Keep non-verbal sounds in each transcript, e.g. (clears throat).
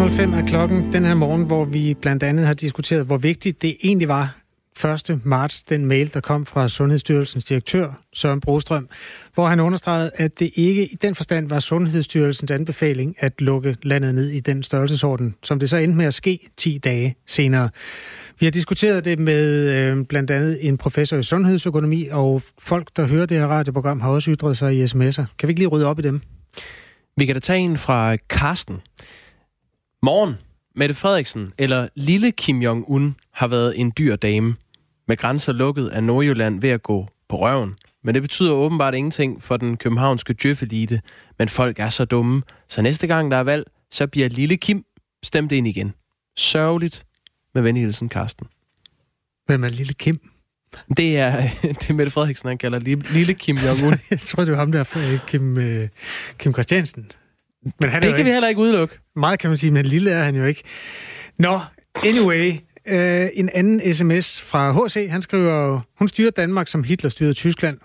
6.05 er klokken den her morgen, hvor vi blandt andet har diskuteret, hvor vigtigt det egentlig var 1. marts, den mail, der kom fra Sundhedsstyrelsens direktør, Søren Brostrøm, hvor han understregede, at det ikke i den forstand var Sundhedsstyrelsens anbefaling at lukke landet ned i den størrelsesorden, som det så endte med at ske 10 dage senere. Vi har diskuteret det med øh, blandt andet en professor i sundhedsøkonomi, og folk, der hører det her radioprogram, har også ytret sig i sms'er. Kan vi ikke lige rydde op i dem? Vi kan da tage en fra Karsten. Morgen, Mette Frederiksen eller lille Kim Jong-un har været en dyr dame. Med grænser lukket af Nordjylland ved at gå på røven. Men det betyder åbenbart ingenting for den københavnske djøffelite. Men folk er så dumme, så næste gang der er valg, så bliver lille Kim stemt ind igen. Sørgeligt, med venlighedsen, Karsten. Hvem er lille Kim? Det er, (laughs) det er Mette Frederiksen, han kalder lille, Kim Jong-un. (laughs) Jeg tror, det var ham der, øh, Kim, uh, Kim Christiansen. Men han det kan ikke, vi heller ikke udelukke. Meget kan man sige, men lille er han jo ikke. Nå, anyway, uh, en anden sms fra HC, han skriver, hun styrer Danmark, som Hitler styrede Tyskland.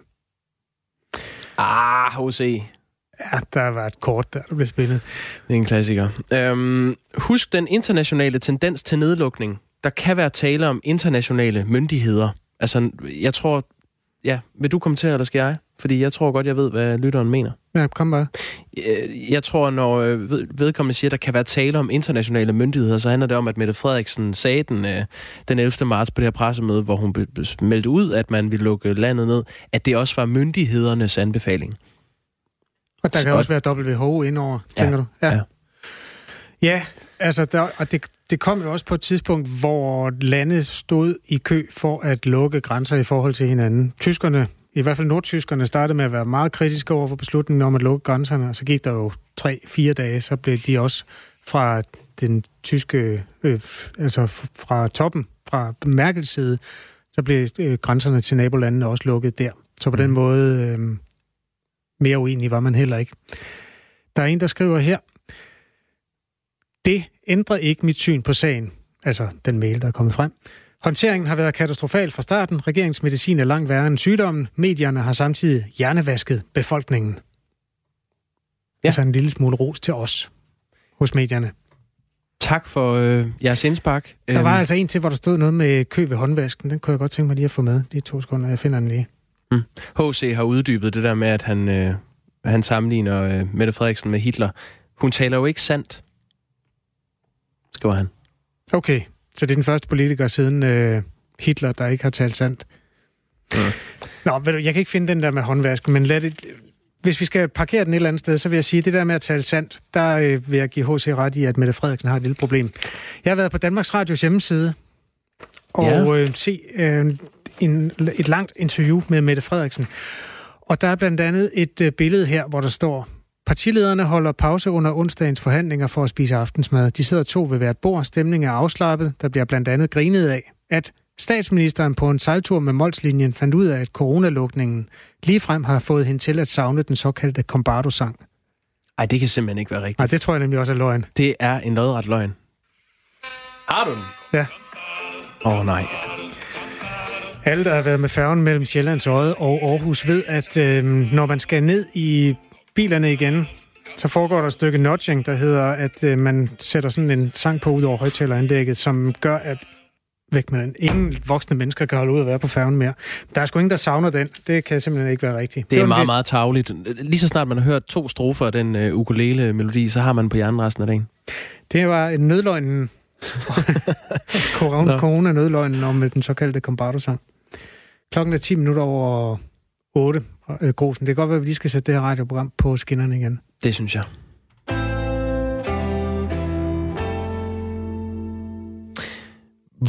Ah, HC. Ja, der var et kort der, der blev spillet. Det er en klassiker. Øhm, husk den internationale tendens til nedlukning. Der kan være tale om internationale myndigheder. Altså, jeg tror... Ja, vil du kommentere, eller skal jeg? Fordi jeg tror godt, jeg ved, hvad lytteren mener. Ja, kom bare. Øh, jeg tror, når øh, vedkommende siger, at der kan være tale om internationale myndigheder, så handler det om, at Mette Frederiksen sagde den, øh, den 11. marts på det her pressemøde, hvor hun meldte ud, at man ville lukke landet ned, at det også var myndighedernes anbefaling. Og der kan så, også være WHO indover, tænker ja, du? Ja. ja. Ja, altså, der, og det, det kom jo også på et tidspunkt, hvor lande stod i kø for at lukke grænser i forhold til hinanden. Tyskerne, i hvert fald nordtyskerne, startede med at være meget kritiske over for beslutningen om at lukke grænserne, og så gik der jo tre-fire dage, så blev de også fra den tyske, øh, altså fra toppen, fra Merkels side, så blev øh, grænserne til nabolandene også lukket der. Så på mm. den måde, øh, mere uenig var man heller ikke. Der er en, der skriver her, det ændrer ikke mit syn på sagen, altså den mail, der er kommet frem. Håndteringen har været katastrofal fra starten. Regeringsmedicin er langt værre end sygdommen. Medierne har samtidig hjernevasket befolkningen. Ja. Altså en lille smule ros til os hos medierne. Tak for øh, jeres indspark. Der var øhm. altså en til, hvor der stod noget med kø ved håndvasken. Den kunne jeg godt tænke mig lige at få med. De to sekunder, jeg finder den lige. Mm. H.C. har uddybet det der med, at han, øh, han sammenligner øh, Mette Frederiksen med Hitler. Hun taler jo ikke sandt skriver han. Okay, så det er den første politiker siden øh, Hitler, der ikke har talt sandt. Ja. Nå, ved du, jeg kan ikke finde den der med håndvasken, men lad det, hvis vi skal parkere den et eller andet sted, så vil jeg sige, at det der med at tale sandt, der øh, vil jeg give H.C. ret i, at Mette Frederiksen har et lille problem. Jeg har været på Danmarks Radios hjemmeside og ja. øh, se øh, en, et langt interview med Mette Frederiksen. Og der er blandt andet et øh, billede her, hvor der står, Partilederne holder pause under onsdagens forhandlinger for at spise aftensmad. De sidder to ved hvert bord. Stemningen er afslappet. Der bliver blandt andet grinet af, at statsministeren på en sejltur med Molslinjen fandt ud af, at coronalukningen ligefrem har fået hende til at savne den såkaldte Combardo-sang. Ej, det kan simpelthen ikke være rigtigt. Nej, det tror jeg nemlig også er løgn. Det er en lodret løgn. Har du den? Ja. Åh oh, nej. Alle, der har været med færgen mellem Sjællands Øje og Aarhus, ved, at øh, når man skal ned i bilerne igen, så foregår der et stykke nudging, der hedder, at øh, man sætter sådan en sang på ud over højtaleranlægget, som gør, at væk med den. Ingen voksne mennesker kan holde ud at være på færgen mere. Der er sgu ingen, der savner den. Det kan simpelthen ikke være rigtigt. Det er det meget, lidt... meget tavligt. Lige så snart man har hørt to strofer af den uh, ukulele-melodi, så har man på hjernen resten af dagen. Det var en nødløgnen. (laughs) Corona-nødløgnen om den såkaldte Combardo-sang. Klokken er 10 minutter over 8 øh, Grosen. Det kan godt være, at vi lige skal sætte det her radioprogram på skinnerne igen. Det synes jeg.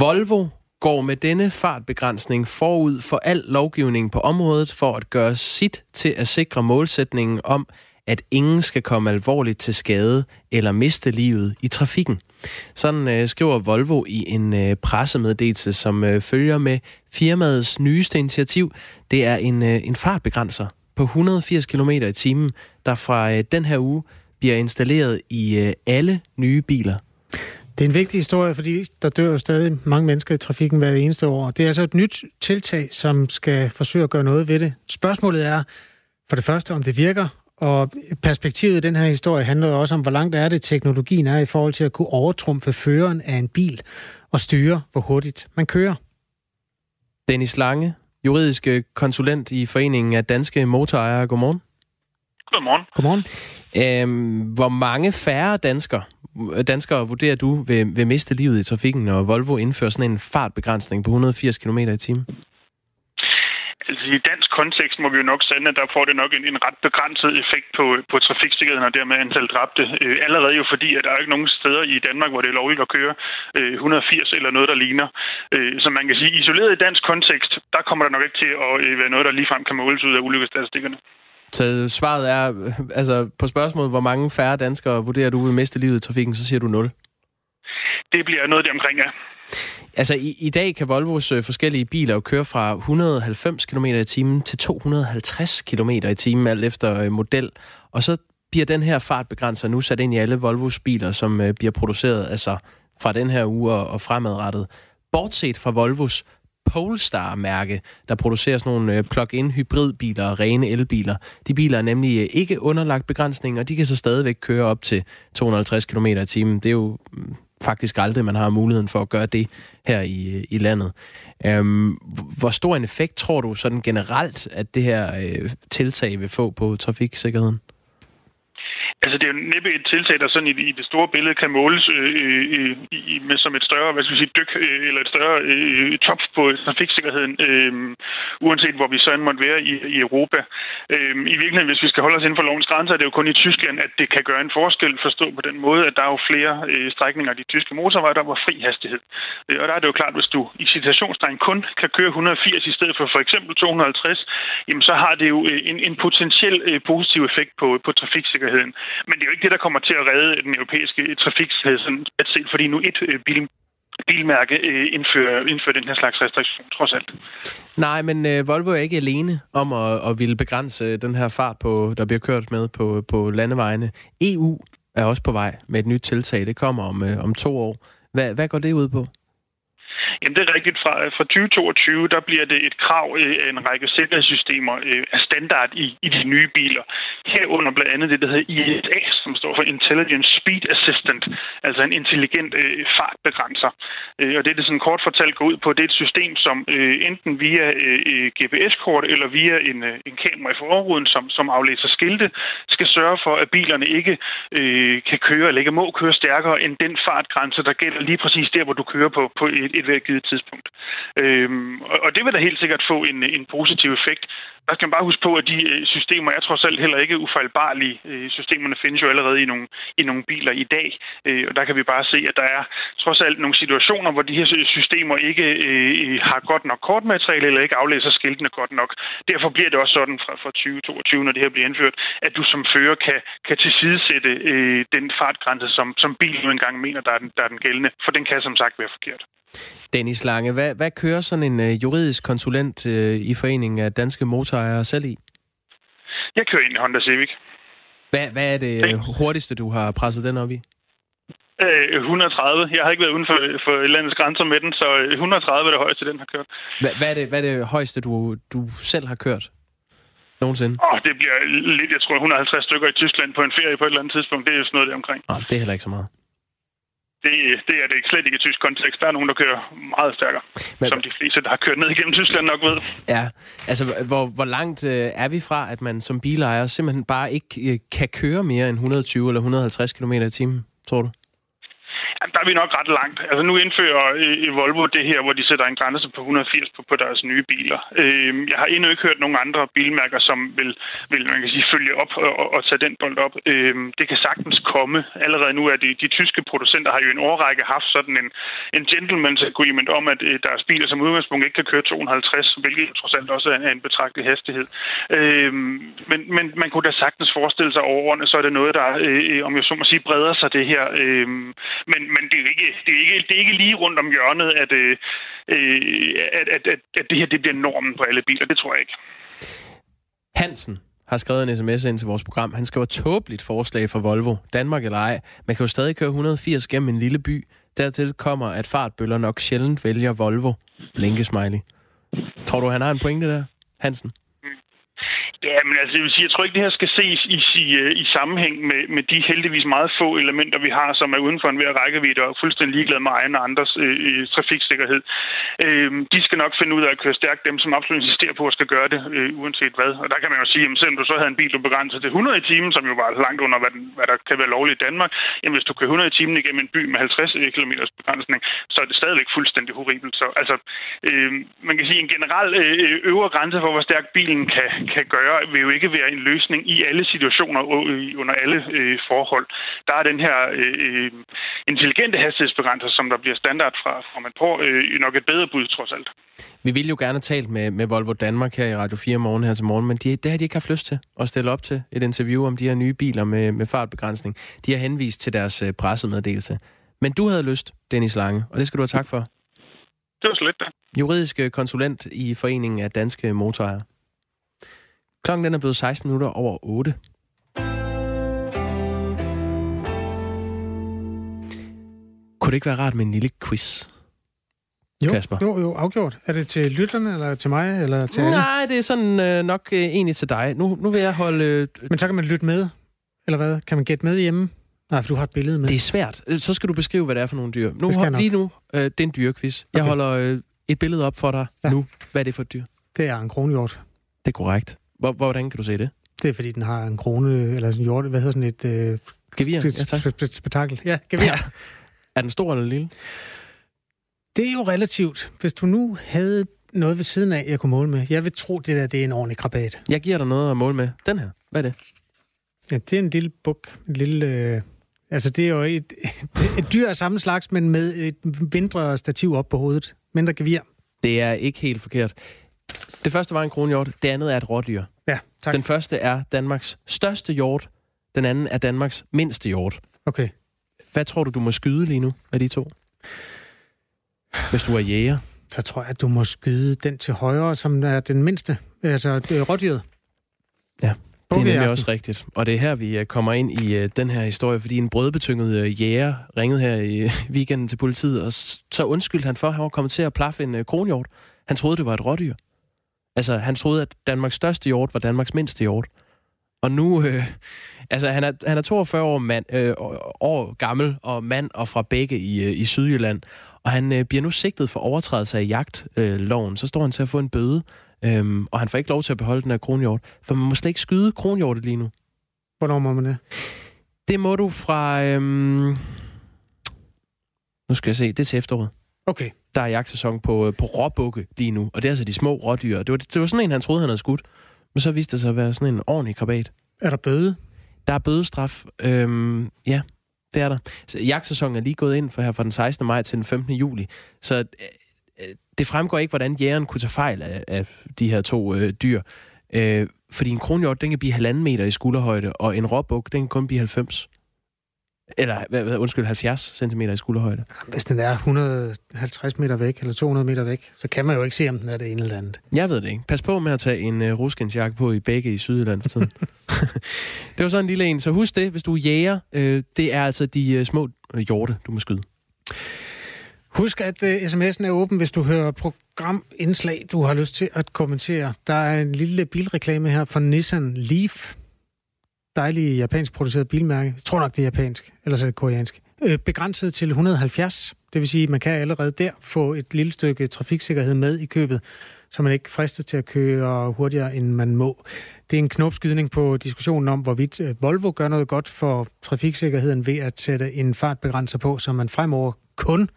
Volvo går med denne fartbegrænsning forud for al lovgivning på området for at gøre sit til at sikre målsætningen om, at ingen skal komme alvorligt til skade eller miste livet i trafikken. Sådan øh, skriver Volvo i en øh, pressemeddelelse, som øh, følger med firmaets nyeste initiativ. Det er en, øh, en fartbegrænser på 180 km i timen, der fra øh, den her uge bliver installeret i øh, alle nye biler. Det er en vigtig historie, fordi der dør jo stadig mange mennesker i trafikken hver eneste år. Det er altså et nyt tiltag, som skal forsøge at gøre noget ved det. Spørgsmålet er for det første, om det virker, og perspektivet i den her historie handler jo også om, hvor langt er det, teknologien er i forhold til at kunne overtrumfe føreren af en bil og styre, hvor hurtigt man kører. Dennis Lange, juridisk konsulent i Foreningen af Danske Motorejere. Godmorgen. Godmorgen. Godmorgen. Øhm, hvor mange færre danskere, danskere vurderer du vil, vil miste livet i trafikken, når Volvo indfører sådan en fartbegrænsning på 180 km i timen? Altså i dansk kontekst må vi jo nok sande, at der får det nok en, en ret begrænset effekt på, på trafiksikkerheden og dermed antal dræbte. Øh, allerede jo fordi, at der er ikke nogen steder i Danmark, hvor det er lovligt at køre øh, 180 eller noget, der ligner. Øh, så man kan sige, isoleret i dansk kontekst, der kommer der nok ikke til at øh, være noget, der ligefrem kan måles ud af ulykkesstatistikkerne. Så svaret er, altså på spørgsmålet, hvor mange færre danskere vurderer du vil miste livet i trafikken, så siger du 0? Det bliver noget der omkring, ja. Altså i, i dag kan Volvos øh, forskellige biler jo køre fra 190 km i timen til 250 km i timen, alt efter øh, model. Og så bliver den her fartbegrænser nu sat ind i alle Volvos biler, som øh, bliver produceret altså fra den her uge og, og fremadrettet. Bortset fra Volvos Polestar-mærke, der producerer sådan nogle øh, plug-in hybridbiler og rene elbiler. De biler er nemlig øh, ikke underlagt begrænsning, og de kan så stadigvæk køre op til 250 km i timen. Det er jo mm, faktisk aldrig, man har muligheden for at gøre det her i, i landet. Øhm, hvor stor en effekt tror du sådan generelt, at det her øh, tiltag vil få på trafiksikkerheden? Altså, det er jo næppe et tiltag, der sådan i, i det store billede kan måles øh, øh, øh i, med som et større, hvad skal vi sige, dyk øh, eller et større øh, øh top på trafiksikkerheden, øh, uanset hvor vi så end måtte være i, i Europa. Øh, I virkeligheden, hvis vi skal holde os inden for lovens grænser, er det jo kun i Tyskland, at det kan gøre en forskel, forstå på den måde, at der er jo flere øh, strækninger af de tyske motorveje, der var fri hastighed. Øh, og der er det jo klart, hvis du i citationstegn kun kan køre 180 i stedet for for eksempel 250, jamen så har det jo øh, en, en potentiel øh, positiv effekt på, på trafiksikkerheden. Men det er jo ikke det, der kommer til at redde den europæiske trafiksikkerhed, sådan at fordi nu et øh, bil, bilmærke øh, indfører, indfører den her slags restriktion, trods alt. Nej, men øh, Volvo er ikke alene om at, at ville begrænse øh, den her fart, på, der bliver kørt med på, på landevejene. EU er også på vej med et nyt tiltag. Det kommer om, øh, om to år. Hvad, hvad går det ud på? Jamen det er rigtigt. Fra, fra 2022, der bliver det et krav øh, af en række sikkerhedssystemer er af standard i, i de nye biler. Herunder blandt andet det, der hedder ISA, som står for Intelligent Speed Assistant, altså en intelligent øh, fartbegrænser. Øh, og det, det sådan kort fortalt går ud på, det er et system, som øh, enten via øh, øh GPS-kort eller via en, øh, en kamera i forruden, som, som aflæser skilte, skal sørge for, at bilerne ikke øh, kan køre eller ikke må køre stærkere end den fartgrænse, der gælder lige præcis der, hvor du kører på, på et, et givet tidspunkt. Øhm, og det vil da helt sikkert få en, en positiv effekt. Der skal man bare huske på, at de øh, systemer er trods alt heller ikke ufejlbarlige. Øh, systemerne findes jo allerede i nogle, i nogle biler i dag, øh, og der kan vi bare se, at der er trods alt nogle situationer, hvor de her systemer ikke øh, har godt nok kortmateriale eller ikke aflæser skiltene godt nok. Derfor bliver det også sådan fra, fra 2022, når det her bliver indført, at du som fører kan, kan tilsidesætte øh, den fartgrænse, som, som bilen nu engang mener, der er, den, der er den gældende, for den kan som sagt være forkert. Dennis Lange, hvad, hvad kører sådan en uh, juridisk konsulent uh, i Foreningen af Danske Motorejere selv i? Jeg kører i Honda Civic. Hvad, hvad er det uh, hurtigste, du har presset den op i? 130. Jeg har ikke været uden for, for landets grænser med den, så 130 er det højeste, den har kørt. Hvad, hvad, er, det, hvad er det højeste, du, du selv har kørt? Nogensinde? Åh, oh, det bliver lidt, jeg tror, 150 stykker i Tyskland på en ferie på et eller andet tidspunkt. Det er jo sådan noget der omkring. Oh, det er heller ikke så meget det, det er det slet ikke i tysk kontekst. Der er nogen, der kører meget stærkere, Men, som de fleste, der har kørt ned igennem Tyskland nok ved. Ja, altså hvor, hvor langt øh, er vi fra, at man som bilejer simpelthen bare ikke øh, kan køre mere end 120 eller 150 km i timen, tror du? Vi nok ret langt. Altså nu indfører øh, Volvo det her, hvor de sætter en grænse på 180 på, på deres nye biler. Øh, jeg har endnu ikke hørt nogen andre bilmærker, som vil, vil man kan sige, følge op og, og, tage den bold op. Øh, det kan sagtens komme. Allerede nu er det de tyske producenter har jo en årrække haft sådan en, en gentleman's agreement om, at øh, deres biler som udgangspunkt ikke kan køre 250, hvilket trods alt også er en betragtelig hastighed. Øh, men, men man kunne da sagtens forestille sig over årene, så er det noget, der, øh, øh, om jeg så må sige, breder sig det her. Øh, men men det er, ikke, det, er ikke, det er ikke lige rundt om hjørnet, at, øh, øh, at, at, at, at det her det bliver normen på alle biler. Det tror jeg ikke. Hansen har skrevet en sms ind til vores program. Han skriver tåbeligt forslag fra Volvo, Danmark eller ej. Man kan jo stadig køre 180 gennem en lille by. Dertil kommer, at fartbøller nok sjældent vælger Volvo. Blinkesmiley. Tror du, han har en pointe der, Hansen? Ja, men altså, jeg vil sige, jeg tror ikke, det her skal ses i, i, i sammenhæng med, med de heldigvis meget få elementer, vi har, som er uden for en ved rækkevidde og fuldstændig ligeglade med egen og andres øh, øh trafiksikkerhed. Øh, de skal nok finde ud af at køre stærkt, dem som absolut insisterer på at skal gøre det, øh, uanset hvad. Og der kan man jo sige, at selvom du så havde en bil, du begrænset til 100 i timen, som jo var langt under, hvad, den, hvad der kan være lovligt i Danmark, jamen hvis du kører 100 i timen igennem en by med 50 øh, km begrænsning, så er det stadigvæk fuldstændig horribelt. Så altså, øh, man kan sige, en generel øh, øvre grænse for, hvor stærk bilen kan, kan gøre, vil jo ikke være en løsning i alle situationer og under alle øh, forhold. Der er den her øh, intelligente hastighedsbegrænser, som der bliver standard fra, fra man på, øh, nok et bedre bud trods alt. Vi ville jo gerne tale med, med Volvo Danmark her i Radio 4 morgen her til morgen, men de, det har de ikke haft lyst til at stille op til et interview om de her nye biler med, med fartbegrænsning. De har henvist til deres øh, pressemeddelelse. Men du havde lyst, Dennis Lange, og det skal du have tak for. Det var så lidt, da. Juridisk konsulent i Foreningen af Danske Motorer. Klokken den er blevet 16 minutter over 8. Kunne det ikke være rart med en lille quiz? Jo, Kasper? jo, jo, afgjort. Er det til lytterne, eller til mig, eller til alle? Nej, det er sådan øh, nok øh, egentlig til dig. Nu, nu vil jeg holde... Øh, Men så kan man lytte med, eller hvad? Kan man gætte med hjemme? Nej, for du har et billede med. det er svært. Øh, Så skal du beskrive, hvad det er for nogle dyr. Nu, jeg nok. lige nu, øh, det er en. Jeg Okay. holder øh, et billede op for dig ja. nu. Hvad er det for et dyr? det er en kronhjort. Det er korrekt. Hvor, hvordan kan du se det? Det er, fordi den har en krone, eller sådan en hjort, hvad hedder sådan et... Øh, Gevir? Ja, tak. sp- spektakel. Ja, gevir. Ja. Er den stor eller lille? Det er jo relativt. Hvis du nu havde noget ved siden af, jeg kunne måle med. Jeg vil tro, det der det er en ordentlig krabat. Jeg giver dig noget at måle med. Den her. Hvad er det? Ja, det er en lille buk. En lille... Øh, altså, det er jo et, et dyr af samme slags, men med et mindre stativ op på hovedet. Mindre gevir. Det er ikke helt forkert. Det første var en kronhjort. Det andet er et rådyr. Ja, tak. Den første er Danmarks største hjort. Den anden er Danmarks mindste hjort. Okay. Hvad tror du, du må skyde lige nu af de to? Hvis du er jæger. Så tror jeg, at du må skyde den til højre, som er den mindste. Altså, det rådyret. Ja, Det er nemlig også rigtigt. Og det er her, vi øh, kommer ind i øh, den her historie, fordi en brødbetynget øh, jæger ringede her i weekenden til politiet, og så undskyldte han for, at han var kommet til at plaffe en kronhjort. Han troede, det var et rådyr. Altså, han troede, at Danmarks største hjort var Danmarks mindste hjort. Og nu, øh, altså han er, han er 42 år, mand, øh, år gammel og mand og fra begge i, øh, i Sydjylland. Og han øh, bliver nu sigtet for overtrædelse af jagtloven. Øh, så står han til at få en bøde, øhm, og han får ikke lov til at beholde den her kronhjort. For man må slet ikke skyde kronhjorte lige nu. Hvornår må man det? Det må du fra... Øhm, nu skal jeg se, det er til efteråret. Okay. Der er jagtsæson på, øh, på råbukke lige nu, og det er altså de små rådyr. Det var, det var sådan en, han troede, han havde skudt. Men så viste det sig at være sådan en ordentlig krabat. Er der bøde? Der er bødestraf. Øhm, ja, det er der. Så jagtsæsonen er lige gået ind for her fra den 16. maj til den 15. juli. Så øh, øh, det fremgår ikke, hvordan jægeren kunne tage fejl af, af de her to øh, dyr. Øh, fordi en kronhjort, den kan blive halvanden meter i skulderhøjde, og en råbuk, den kan kun blive 90. Eller, hvad, undskyld, 70 cm i skulderhøjde. Hvis den er 150 meter væk, eller 200 meter væk, så kan man jo ikke se, om den er det ene eller andet. Jeg ved det ikke. Pas på med at tage en uh, ruskensjakke på i begge i Sydjylland for tiden. (laughs) det var sådan en lille en. Så husk det, hvis du er jæger, øh, det er altså de uh, små øh, hjorte, du må skyde. Husk, at uh, sms'en er åben, hvis du hører programindslag, du har lyst til at kommentere. Der er en lille bilreklame her fra Nissan Leaf. Dejlig japansk produceret bilmærke. Jeg tror nok, det er japansk, ellers er det koreansk. Øh, begrænset til 170. Det vil sige, at man kan allerede der få et lille stykke trafiksikkerhed med i købet, så man ikke frister til at køre hurtigere, end man må. Det er en knopskydning på diskussionen om, hvorvidt øh, Volvo gør noget godt for trafiksikkerheden ved at sætte en fartbegrænser på, så man fremover kun,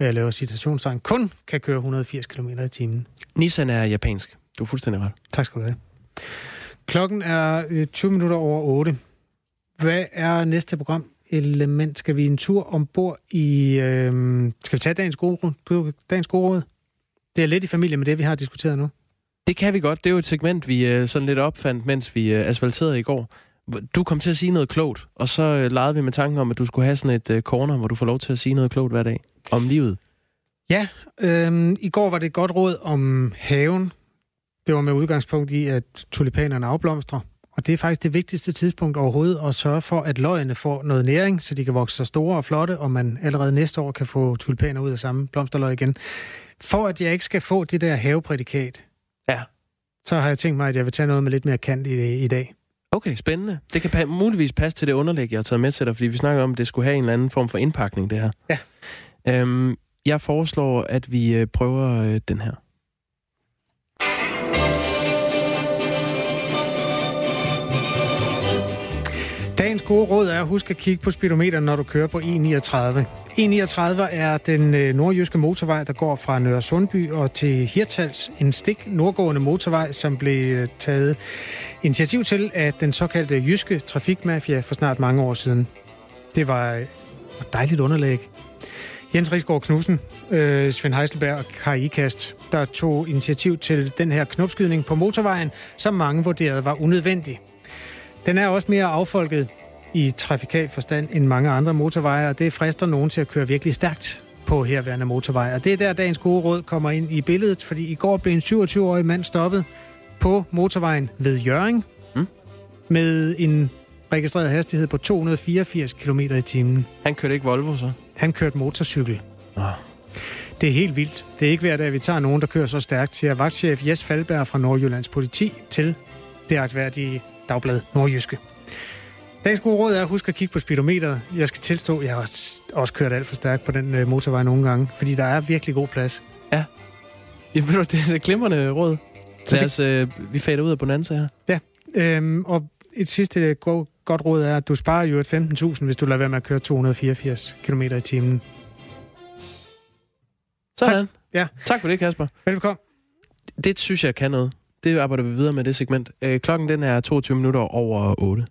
jeg laver citationstegn, kun kan køre 180 km i timen. Nissan er japansk. Du er fuldstændig ret. Tak skal du have. Klokken er øh, 20 minutter over 8. Hvad er næste program? Element. Skal vi en tur ombord i... Øh, skal vi tage dagens gode, dagens gode råd? Det er lidt i familie med det, vi har diskuteret nu. Det kan vi godt. Det er jo et segment, vi øh, sådan lidt opfandt, mens vi øh, asfalterede i går. Du kom til at sige noget klogt, og så øh, legede vi med tanken om, at du skulle have sådan et øh, corner, hvor du får lov til at sige noget klogt hver dag om livet. Ja, øh, i går var det et godt råd om haven. Det var med udgangspunkt i, at tulipanerne afblomstrer. Og det er faktisk det vigtigste tidspunkt overhovedet at sørge for, at løgene får noget næring, så de kan vokse sig store og flotte, og man allerede næste år kan få tulipaner ud af samme blomsterløg igen. For at jeg ikke skal få det der haveprædikat, Ja. så har jeg tænkt mig, at jeg vil tage noget med lidt mere kant i, i dag. Okay, spændende. Det kan pa- muligvis passe til det underlæg, jeg har taget med til dig, fordi vi snakker om, at det skulle have en eller anden form for indpakning, det her. Ja. Øhm, jeg foreslår, at vi øh, prøver øh, den her. Dagens gode råd er at huske at kigge på speedometeren, når du kører på E39. E39 er den øh, nordjyske motorvej, der går fra Nørre Sundby og til Hirtals. En stik nordgående motorvej, som blev øh, taget initiativ til af den såkaldte jyske trafikmafia for snart mange år siden. Det var øh, et dejligt underlæg. Jens Rigsgaard Knudsen, øh, Svend Heiselberg og Kai Ikast, der tog initiativ til den her knopskydning på motorvejen, som mange vurderede var unødvendig. Den er også mere affolket i trafikal forstand end mange andre motorveje, og det frister nogen til at køre virkelig stærkt på herværende motorveje. Og det er der, dagens gode råd kommer ind i billedet, fordi i går blev en 27-årig mand stoppet på motorvejen ved Jøring mm. med en registreret hastighed på 284 km i timen. Han kørte ikke Volvo, så? Han kørte motorcykel. Oh. Det er helt vildt. Det er ikke hver dag, vi tager nogen, der kører så stærkt, siger vagtchef Jes Falberg fra Nordjyllands politi til det aktværdige dagblad Nordjyske. Dagens gode råd er at huske at kigge på speedometeret. Jeg skal tilstå, jeg har også, kørt alt for stærkt på den øh, motorvej nogle gange, fordi der er virkelig god plads. Ja. ja ved du, det er et glimrende råd. Lad os, øh, vi fader ud af Bonanza her. Ja, øhm, og et sidste go- godt råd er, at du sparer jo et 15.000, hvis du lader være med at køre 284 km i timen. Sådan. Tak. Ja. Tak for det, Kasper. Velkommen. Det synes jeg kan noget. Det arbejder vi videre med det segment. Øh, klokken den er 22 minutter over 8.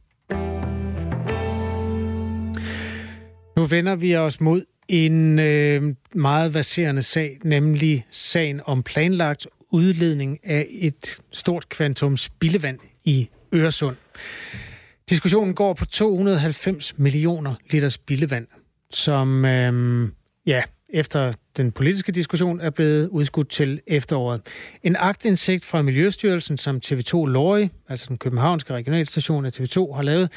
Nu vender vi os mod en øh, meget baserende sag, nemlig sagen om planlagt udledning af et stort kvantum spildevand i Øresund. Diskussionen går på 290 millioner liter spildevand, som øh, ja, efter den politiske diskussion er blevet udskudt til efteråret. En agtindsigt fra Miljøstyrelsen, som TV2 Lorry, altså den københavnske regionalstation af TV2, har lavet,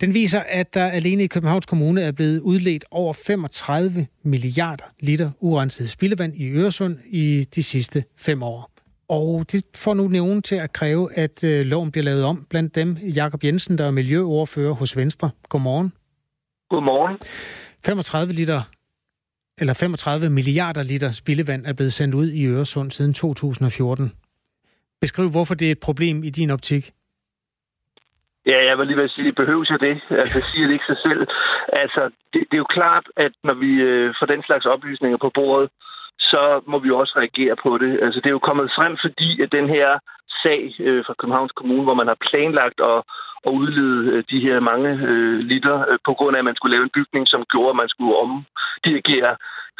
den viser, at der alene i Københavns Kommune er blevet udledt over 35 milliarder liter urenset spildevand i Øresund i de sidste fem år. Og det får nu nævnen til at kræve, at øh, loven bliver lavet om. Blandt dem Jakob Jensen, der er miljøordfører hos Venstre. Godmorgen. Godmorgen. 35 liter eller 35 milliarder liter spildevand er blevet sendt ud i Øresund siden 2014. Beskriv, hvorfor det er et problem i din optik. Ja, jeg vil lige vil sige, behøves jeg det? Altså, siger det ikke sig selv. Altså, det, det er jo klart, at når vi øh, får den slags oplysninger på bordet, så må vi også reagere på det. Altså, det er jo kommet frem, fordi at den her sag øh, fra Københavns Kommune, hvor man har planlagt at, at udlede øh, de her mange øh, liter, øh, på grund af, at man skulle lave en bygning, som gjorde, at man skulle omdirigere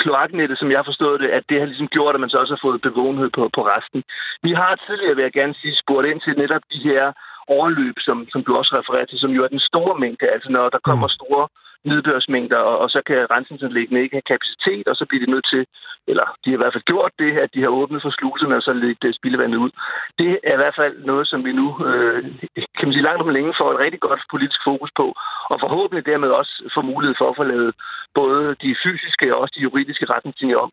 kloaknettet, som jeg forstået det, at det har ligesom gjort, at man så også har fået bevågenhed på, på resten. Vi har tidligere, vil jeg gerne sige, spurgt ind til netop de her overløb, som, som du også refererer til, som jo er den store mængde, altså når der kommer mm. store nedbørsmængder, og, og så kan rensningsanlæggene ikke have kapacitet, og så bliver de nødt til, eller de har i hvert fald gjort det, at de har åbnet for sluserne og så ledt spildevandet ud. Det er i hvert fald noget, som vi nu, øh, kan man sige, langt om længe får et rigtig godt politisk fokus på, og forhåbentlig dermed også får mulighed for at få lavet både de fysiske og også de juridiske retningslinjer om.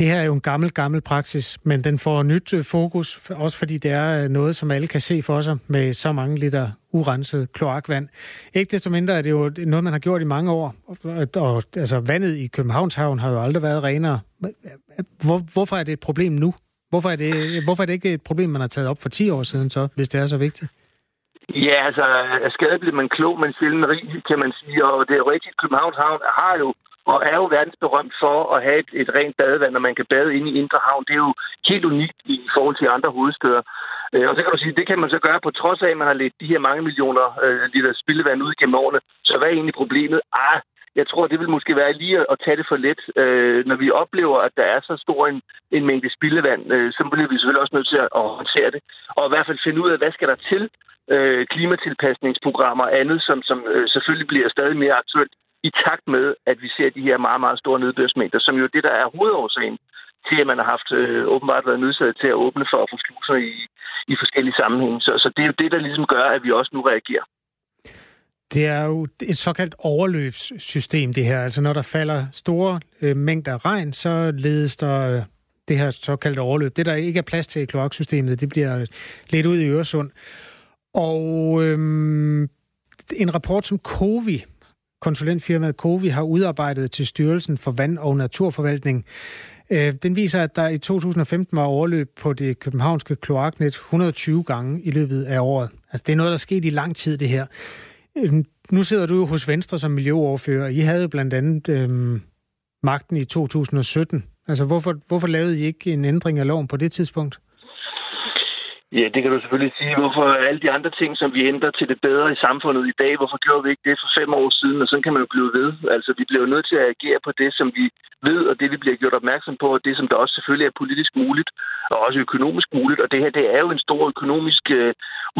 Det her er jo en gammel, gammel praksis, men den får nyt øh, fokus, også fordi det er øh, noget, som alle kan se for sig med så mange liter urenset kloakvand. Ikke desto mindre er det jo noget, man har gjort i mange år, og, og altså, vandet i Københavns Havn har jo aldrig været renere. Hvor, hvorfor er det et problem nu? Hvorfor er, det, øh, hvorfor er det ikke et problem, man har taget op for 10 år siden så, hvis det er så vigtigt? Ja, altså, skadet bliver man klog, men sjældent rig, kan man sige. Og det er jo rigtigt, Københavns Havn har jo og er jo verdensberømt for at have et, et rent badevand, når man kan bade inde i Indre Havn. Det er jo helt unikt i forhold til andre hovedsteder. Øh, og så kan du sige, det kan man så gøre på trods af, at man har let de her mange millioner øh, liter spildevand ud gennem årene. Så hvad er egentlig problemet? Ah, jeg tror, det vil måske være lige at tage det for let. Øh, når vi oplever, at der er så stor en, en mængde spildevand, øh, så bliver vi selvfølgelig også nødt til at håndtere det. Og i hvert fald finde ud af, hvad skal der til? Øh, klimatilpasningsprogrammer og andet, som, som øh, selvfølgelig bliver stadig mere aktuelt i takt med, at vi ser de her meget, meget store nedbørsmængder, som jo er det, der er hovedårsagen til, at man har haft øh, åbenbart været nødsaget til at åbne for at få sluser i, i forskellige sammenhænge. Så, så det er jo det, der ligesom gør, at vi også nu reagerer. Det er jo et såkaldt overløbssystem, det her. Altså når der falder store øh, mængder regn, så ledes der øh, det her såkaldte overløb. Det, der ikke er plads til i kloaksystemet, det bliver lidt ud i Øresund. Og øhm, en rapport, som Covi, konsulentfirmaet Covi, har udarbejdet til Styrelsen for Vand- og Naturforvaltning, øh, den viser, at der i 2015 var overløb på det københavnske kloaknet 120 gange i løbet af året. Altså, det er noget, der er sket i lang tid, det her. Øh, nu sidder du jo hos Venstre som miljøoverfører. I havde blandt andet øhm, magten i 2017. Altså, hvorfor, hvorfor lavede I ikke en ændring af loven på det tidspunkt? Ja, det kan du selvfølgelig sige. Hvorfor alle de andre ting, som vi ændrer til det bedre i samfundet i dag, hvorfor gjorde vi ikke det for fem år siden? Og sådan kan man jo blive ved. Altså, vi bliver nødt til at agere på det, som vi ved, og det, vi bliver gjort opmærksom på, og det, som der også selvfølgelig er politisk muligt, og også økonomisk muligt. Og det her, det er jo en stor økonomisk øh,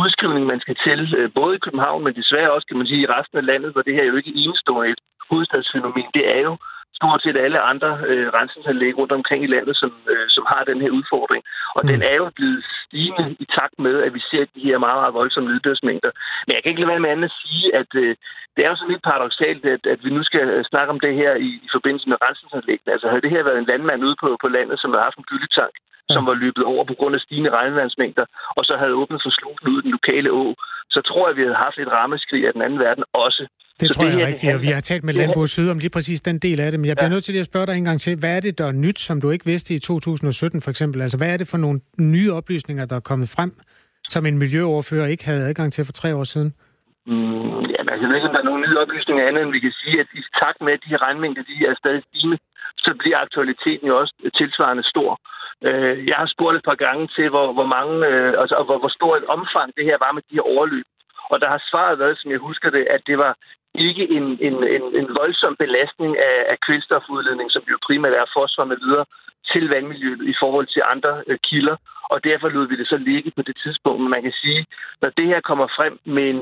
udskrivning, man skal til, øh, både i København, men desværre også, kan man sige, i resten af landet, hvor det her jo ikke enestående et hovedstadsfænomen. Det er jo stort set alle andre øh, rensningsanlæg rundt omkring i landet, som, øh, som har den her udfordring. Og mm. den er jo blevet stigende i takt med, at vi ser de her meget, meget voldsomme nedbørsmængder. Men jeg kan ikke lade være med andet at sige, at øh, det er jo sådan lidt paradoxalt, at, at vi nu skal øh, snakke om det her i, i forbindelse med rensningsanlæggene. Altså havde det her været en landmand ude på, på landet, som havde haft en gyldetank, som var løbet over på grund af stigende regnvandsmængder, og så havde åbnet for slusen ud den lokale å, så tror jeg, at vi havde haft et rammeskrig af den anden verden også. Det så tror det jeg er rigtigt, og vi har talt med Landbrug Syd om lige præcis den del af det, men jeg bliver ja. nødt til at spørge dig en gang til, hvad er det, der er nyt, som du ikke vidste i 2017 for eksempel? Altså, hvad er det for nogle nye oplysninger, der er kommet frem, som en miljøoverfører ikke havde adgang til for tre år siden? Mm, jamen, altså, jeg ved ikke, om der er nogle nye oplysninger andet, end vi kan sige, at i takt med, at de her regnmængder de er stadig stigende, så bliver aktualiteten jo også tilsvarende stor. Øh, jeg har spurgt et par gange til, hvor, hvor mange, øh, altså, hvor, hvor stor et omfang det her var med de her overløb. Og der har svaret været, som jeg husker det, at det var ikke en, en, en, en voldsom belastning af, af kvælstofudledning, som jo primært er fosfor med videre, til vandmiljøet i forhold til andre øh, kilder. Og derfor lod vi det så ligge på det tidspunkt. Men man kan sige, når det her kommer frem med en,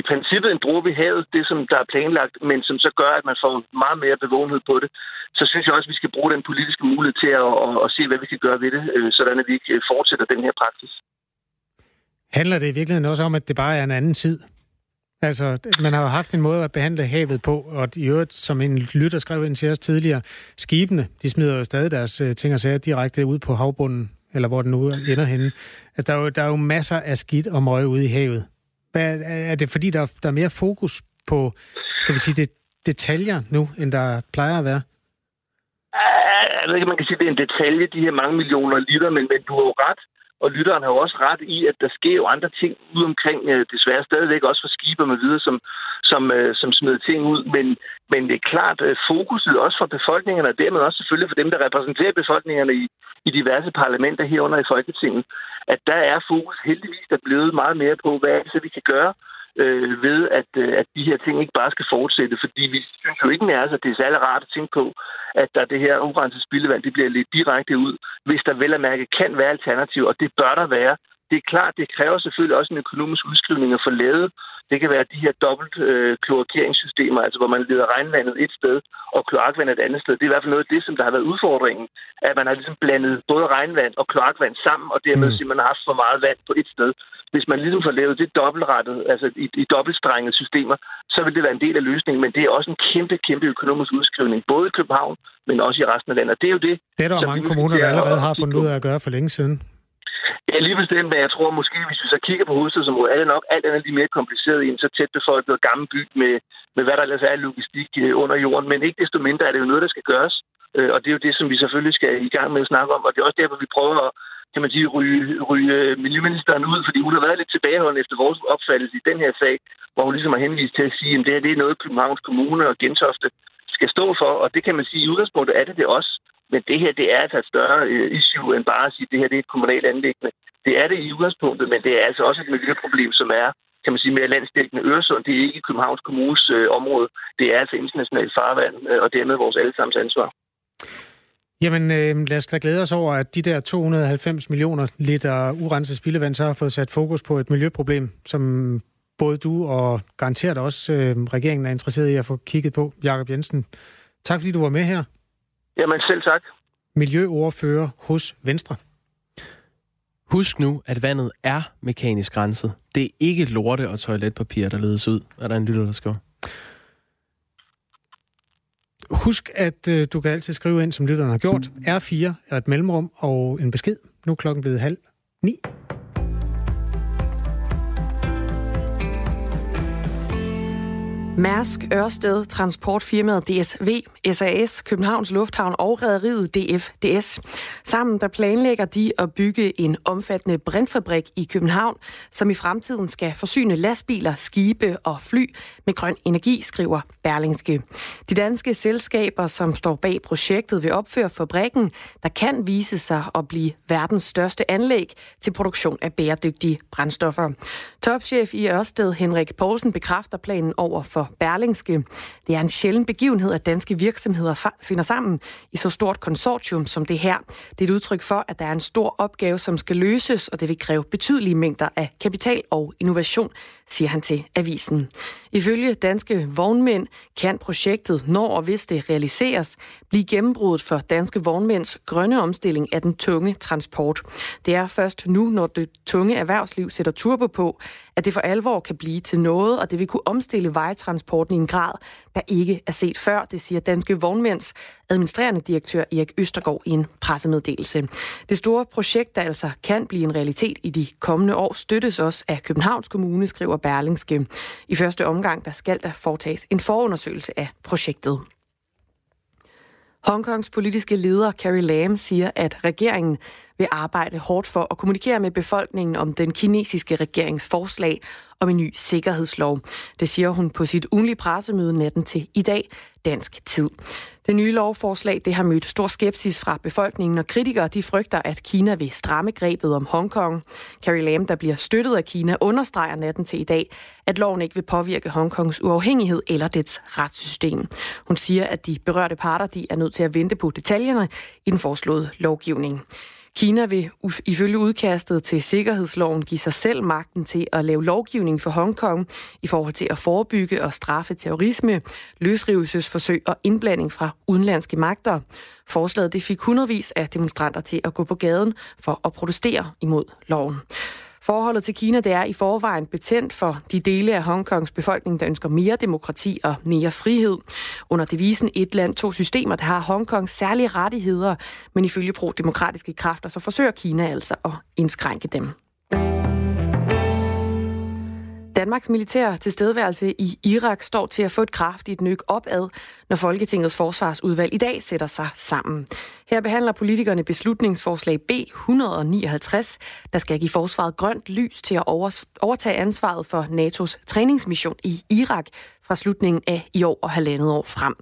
i princippet en dråbe i havet, det som der er planlagt, men som så gør, at man får meget mere bevågenhed på det, så synes jeg også, at vi skal bruge den politiske mulighed til at, at, at se, hvad vi kan gøre ved det, øh, sådan at vi ikke fortsætter den her praksis. Handler det i virkeligheden også om, at det bare er en anden tid? Altså, man har jo haft en måde at behandle havet på, og i øvrigt, som en lytter skrev ind til os tidligere, skibene, de smider jo stadig deres øh, ting og sager direkte ud på havbunden, eller hvor den nu ender henne. Altså, der, er jo, der er jo masser af skidt og møg ude i havet. Hvad, er det fordi, der, der er mere fokus på, skal vi sige, det, detaljer nu, end der plejer at være? Jeg ved ikke, man kan sige, at det er en detalje, de her mange millioner liter, men, men du har jo ret. Og lytteren har jo også ret i, at der sker jo andre ting ud omkring, øh, desværre stadigvæk også for skibe med videre, som, som, øh, som smider ting ud. Men, men det er klart, at fokuset også for befolkningerne, og dermed også selvfølgelig for dem, der repræsenterer befolkningerne i, i diverse parlamenter herunder i Folketinget, at der er fokus heldigvis der blevet meget mere på, hvad er det så, vi kan gøre øh, ved, at, øh, at de her ting ikke bare skal fortsætte. Fordi vi synes jo ikke mere, at det er særlig rart at tænke på, at der det her urenset spildevand, det bliver lidt direkte ud, hvis der vel at mærke kan være alternativ, og det bør der være. Det er klart, det kræver selvfølgelig også en økonomisk udskrivning at få lavet det kan være de her dobbelt øh, kloakeringssystemer, altså hvor man leder regnvandet et sted og kloakvand et andet sted. Det er i hvert fald noget af det, som der har været udfordringen, at man har ligesom blandet både regnvand og kloakvand sammen, og dermed mm. man har haft for meget vand på et sted. Hvis man ligesom får lavet det dobbeltrettet, altså i, i dobbeltstrengede systemer, så vil det være en del af løsningen, men det er også en kæmpe, kæmpe økonomisk udskrivning, både i København, men også i resten af landet. Og det er jo det, det er der mange kommuner, der allerede har fundet ud af at gøre for længe siden. Ja, lige bestemt, men jeg tror måske, hvis vi så kigger på hovedstadsområdet, er det nok alt andet lige mere kompliceret i en så tæt befolket gammel by med, med hvad der ellers er logistik øh, under jorden. Men ikke desto mindre er det jo noget, der skal gøres. Øh, og det er jo det, som vi selvfølgelig skal i gang med at snakke om. Og det er også derfor, vi prøver at kan man sige, ryge, ryge øh, miljøministeren ud, fordi hun har været lidt tilbageholdende efter vores opfattelse i den her sag, hvor hun ligesom har henvist til at sige, at det her det er noget, Københavns Kommune og Gentofte skal stå for, og det kan man sige, i udgangspunktet er det det også. Men det her, det er altså et større øh, issue end bare at sige, at det her det er et kommunalt anlæggende. Det er det i udgangspunktet, men det er altså også et miljøproblem, som er kan man sige, mere landsdækkende Øresund. Det er ikke Københavns Kommunes øh, område. Det er altså internationalt farvand, øh, og dermed vores allesammens ansvar. Jamen, øh, lad os da glæde os over, at de der 290 millioner liter urenset spildevand så har fået sat fokus på et miljøproblem, som både du og garanteret også øh, regeringen er interesseret i at få kigget på. Jakob Jensen, tak fordi du var med her. Jamen selv tak. Miljøordfører hos Venstre. Husk nu, at vandet er mekanisk renset. Det er ikke lorte og toiletpapir, der ledes ud, er der en lytter, der skriver. husk, at øh, du kan altid skrive ind, som lytterne har gjort. R4 er et mellemrum og en besked. Nu er klokken blevet halv ni. Mærsk, Ørsted, transportfirmaet DSV, SAS, Københavns Lufthavn og rederiet DFDS. Sammen der planlægger de at bygge en omfattende brintfabrik i København, som i fremtiden skal forsyne lastbiler, skibe og fly med grøn energi, skriver Berlingske. De danske selskaber, som står bag projektet, vil opføre fabrikken, der kan vise sig at blive verdens største anlæg til produktion af bæredygtige brændstoffer. Topchef i Ørsted, Henrik Poulsen, bekræfter planen over for Berlingske. Det er en sjælden begivenhed, at danske virksomheder finder sammen i så stort konsortium som det her. Det er et udtryk for, at der er en stor opgave, som skal løses, og det vil kræve betydelige mængder af kapital og innovation, siger han til avisen. Ifølge danske vognmænd kan projektet, når og hvis det realiseres, blive gennembruddet for danske vognmænds grønne omstilling af den tunge transport. Det er først nu, når det tunge erhvervsliv sætter turbo på, at det for alvor kan blive til noget, og det vil kunne omstille transporten i en grad, der ikke er set før, det siger Danske Vognmænds administrerende direktør Erik Østergaard i en pressemeddelelse. Det store projekt, der altså kan blive en realitet i de kommende år, støttes også af Københavns Kommune, skriver Berlingske. I første omgang der skal der foretages en forundersøgelse af projektet. Hongkongs politiske leder Carrie Lam siger, at regeringen vil arbejde hårdt for at kommunikere med befolkningen om den kinesiske regerings forslag om en ny sikkerhedslov. Det siger hun på sit ugenlige pressemøde natten til i dag, dansk tid. Det nye lovforslag det har mødt stor skepsis fra befolkningen, og kritikere de frygter, at Kina vil stramme grebet om Hongkong. Carrie Lam, der bliver støttet af Kina, understreger natten til i dag, at loven ikke vil påvirke Hongkongs uafhængighed eller dets retssystem. Hun siger, at de berørte parter de er nødt til at vente på detaljerne i den foreslåede lovgivning. Kina vil ifølge udkastet til sikkerhedsloven give sig selv magten til at lave lovgivning for Hongkong i forhold til at forebygge og straffe terrorisme, løsrivelsesforsøg og indblanding fra udenlandske magter. Forslaget det fik hundredvis af demonstranter til at gå på gaden for at protestere imod loven. Forholdet til Kina det er i forvejen betændt for de dele af Hongkongs befolkning, der ønsker mere demokrati og mere frihed. Under devisen Et land, to systemer, der har Hongkong særlige rettigheder, men ifølge pro-demokratiske kræfter, så forsøger Kina altså at indskrænke dem. Danmarks militære tilstedeværelse i Irak står til at få et kraftigt nyk opad, når Folketingets forsvarsudvalg i dag sætter sig sammen. Her behandler politikerne beslutningsforslag B 159, der skal give forsvaret grønt lys til at overtage ansvaret for NATO's træningsmission i Irak fra slutningen af i år og halvandet år frem.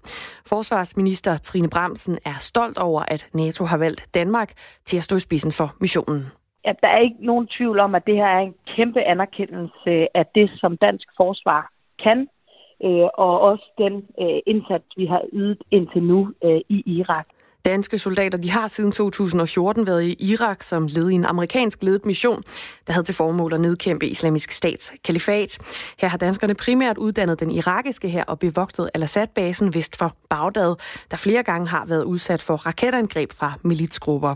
Forsvarsminister Trine Bramsen er stolt over, at NATO har valgt Danmark til at stå i spidsen for missionen at der er ikke nogen tvivl om, at det her er en kæmpe anerkendelse af det, som dansk forsvar kan, øh, og også den øh, indsats, vi har ydet indtil nu øh, i Irak. Danske soldater de har siden 2014 været i Irak som led i en amerikansk ledet mission, der havde til formål at nedkæmpe islamisk stats kalifat. Her har danskerne primært uddannet den irakiske her og bevogtet Al-Assad-basen vest for Bagdad, der flere gange har været udsat for raketangreb fra militsgrupper.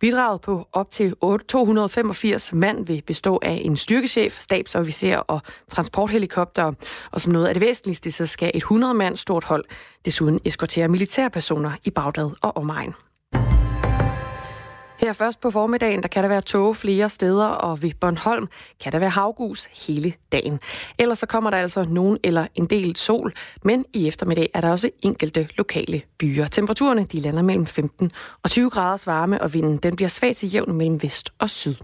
Bidraget på op til 285 mand vil bestå af en styrkechef, stabsofficer og transporthelikopter. Og som noget af det væsentligste, så skal et 100 mand stort hold desuden eskortere militærpersoner i Bagdad og omegn. Her først på formiddagen, der kan der være tåge flere steder, og ved Bornholm kan der være havgus hele dagen. Ellers så kommer der altså nogen eller en del sol, men i eftermiddag er der også enkelte lokale byer. Temperaturerne de lander mellem 15 og 20 graders varme, og vinden den bliver svag til jævn mellem vest og syd.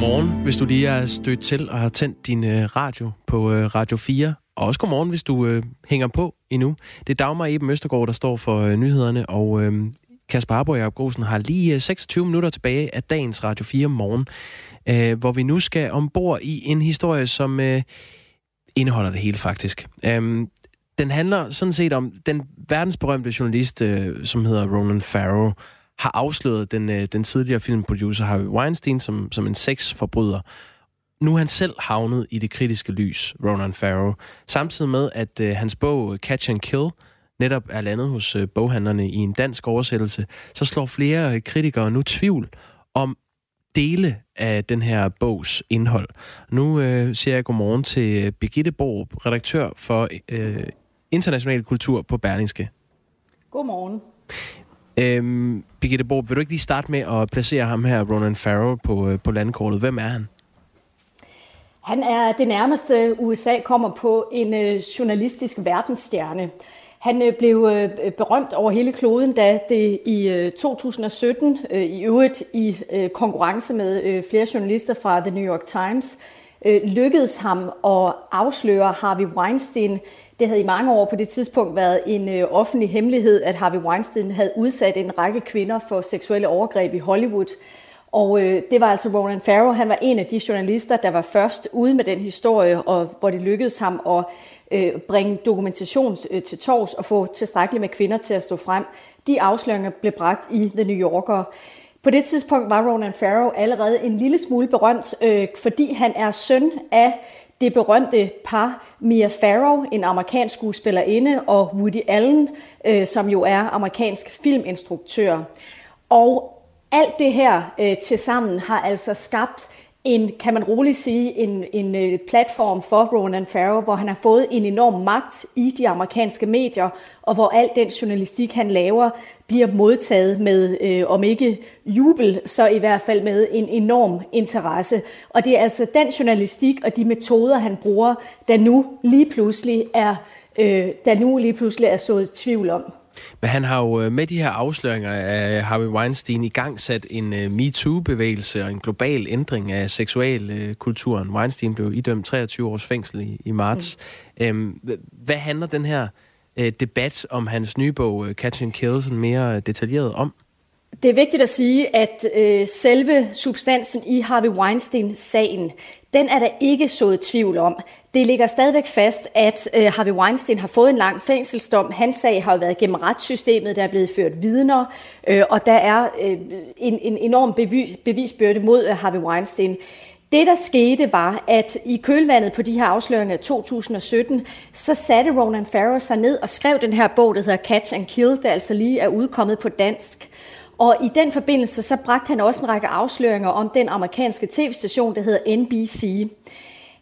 Godmorgen, hvis du lige er stødt til og har tændt din øh, radio på øh, Radio 4. Og også godmorgen, hvis du øh, hænger på endnu. Det er Dagmar Eben Østergaard, der står for øh, nyhederne, og øh, Kasper Harbo og Jacob Grosen har lige øh, 26 minutter tilbage af dagens Radio 4 morgen, øh, hvor vi nu skal ombord i en historie, som øh, indeholder det hele faktisk. Øh, den handler sådan set om den verdensberømte journalist, øh, som hedder Ronan Farrow, har afsløret den, øh, den tidligere filmproducer Harvey Weinstein som, som en sexforbryder. Nu er han selv havnet i det kritiske lys, Ronan Farrow. Samtidig med, at øh, hans bog Catch and Kill netop er landet hos øh, boghandlerne i en dansk oversættelse, så slår flere øh, kritikere nu tvivl om dele af den her bogs indhold. Nu øh, siger jeg godmorgen til øh, Birgitte Borg, redaktør for øh, international kultur på Berlingske. Godmorgen. Øhm, Birgitte Borg, vil du ikke lige starte med at placere ham her, Ronan Farrow, på, øh, på landkortet? Hvem er han? Han er det nærmeste, USA kommer på en øh, journalistisk verdensstjerne. Han øh, blev berømt over hele kloden, da det i 2017, i øvrigt i konkurrence med flere journalister fra The New York Times, lykkedes ham at afsløre Harvey Weinstein. Det havde i mange år på det tidspunkt været en øh, offentlig hemmelighed, at Harvey Weinstein havde udsat en række kvinder for seksuelle overgreb i Hollywood. Og øh, det var altså Ronan Farrow, han var en af de journalister, der var først ude med den historie, og hvor det lykkedes ham at øh, bringe dokumentation øh, til tors og få tilstrækkeligt med kvinder til at stå frem. De afsløringer blev bragt i The New Yorker. På det tidspunkt var Ronan Farrow allerede en lille smule berømt, øh, fordi han er søn af det berømte par Mia Farrow, en amerikansk skuespillerinde, og Woody Allen, øh, som jo er amerikansk filminstruktør. Og alt det her øh, til sammen har altså skabt en, kan man roligt sige, en, en øh, platform for Ronan Farrow, hvor han har fået en enorm magt i de amerikanske medier, og hvor al den journalistik, han laver, bliver modtaget med, øh, om ikke jubel, så i hvert fald med en enorm interesse. Og det er altså den journalistik og de metoder, han bruger, der nu lige pludselig er, øh, der nu lige pludselig er sået tvivl om. Men han har jo øh, med de her afsløringer af Harvey Weinstein i gang sat en uh, MeToo-bevægelse og en global ændring af seksualkulturen. Weinstein blev idømt 23 års fængsel i, i marts. Mm. Øhm, hvad handler den her uh, debat om hans nye bog, Catch and Kill, sådan mere detaljeret om? Det er vigtigt at sige, at øh, selve substansen i Harvey Weinstein-sagen, den er der ikke sået tvivl om. Det ligger stadigvæk fast, at øh, Harvey Weinstein har fået en lang fængselsdom. Hans sag har jo været gennem retssystemet, der er blevet ført vidner, øh, og der er øh, en, en enorm bevis, bevisbyrde mod øh, Harvey Weinstein. Det, der skete, var, at i kølvandet på de her afsløringer i 2017, så satte Ronan Farrow sig ned og skrev den her bog, der hedder Catch and Kill, der altså lige er udkommet på dansk. Og i den forbindelse, så bragte han også en række afsløringer om den amerikanske tv-station, der hedder NBC.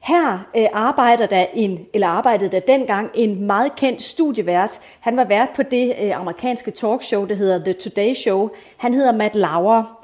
Her øh, arbejder der en, eller arbejdede der dengang en meget kendt studievært. Han var vært på det øh, amerikanske talkshow, der hedder The Today Show. Han hedder Matt Lauer.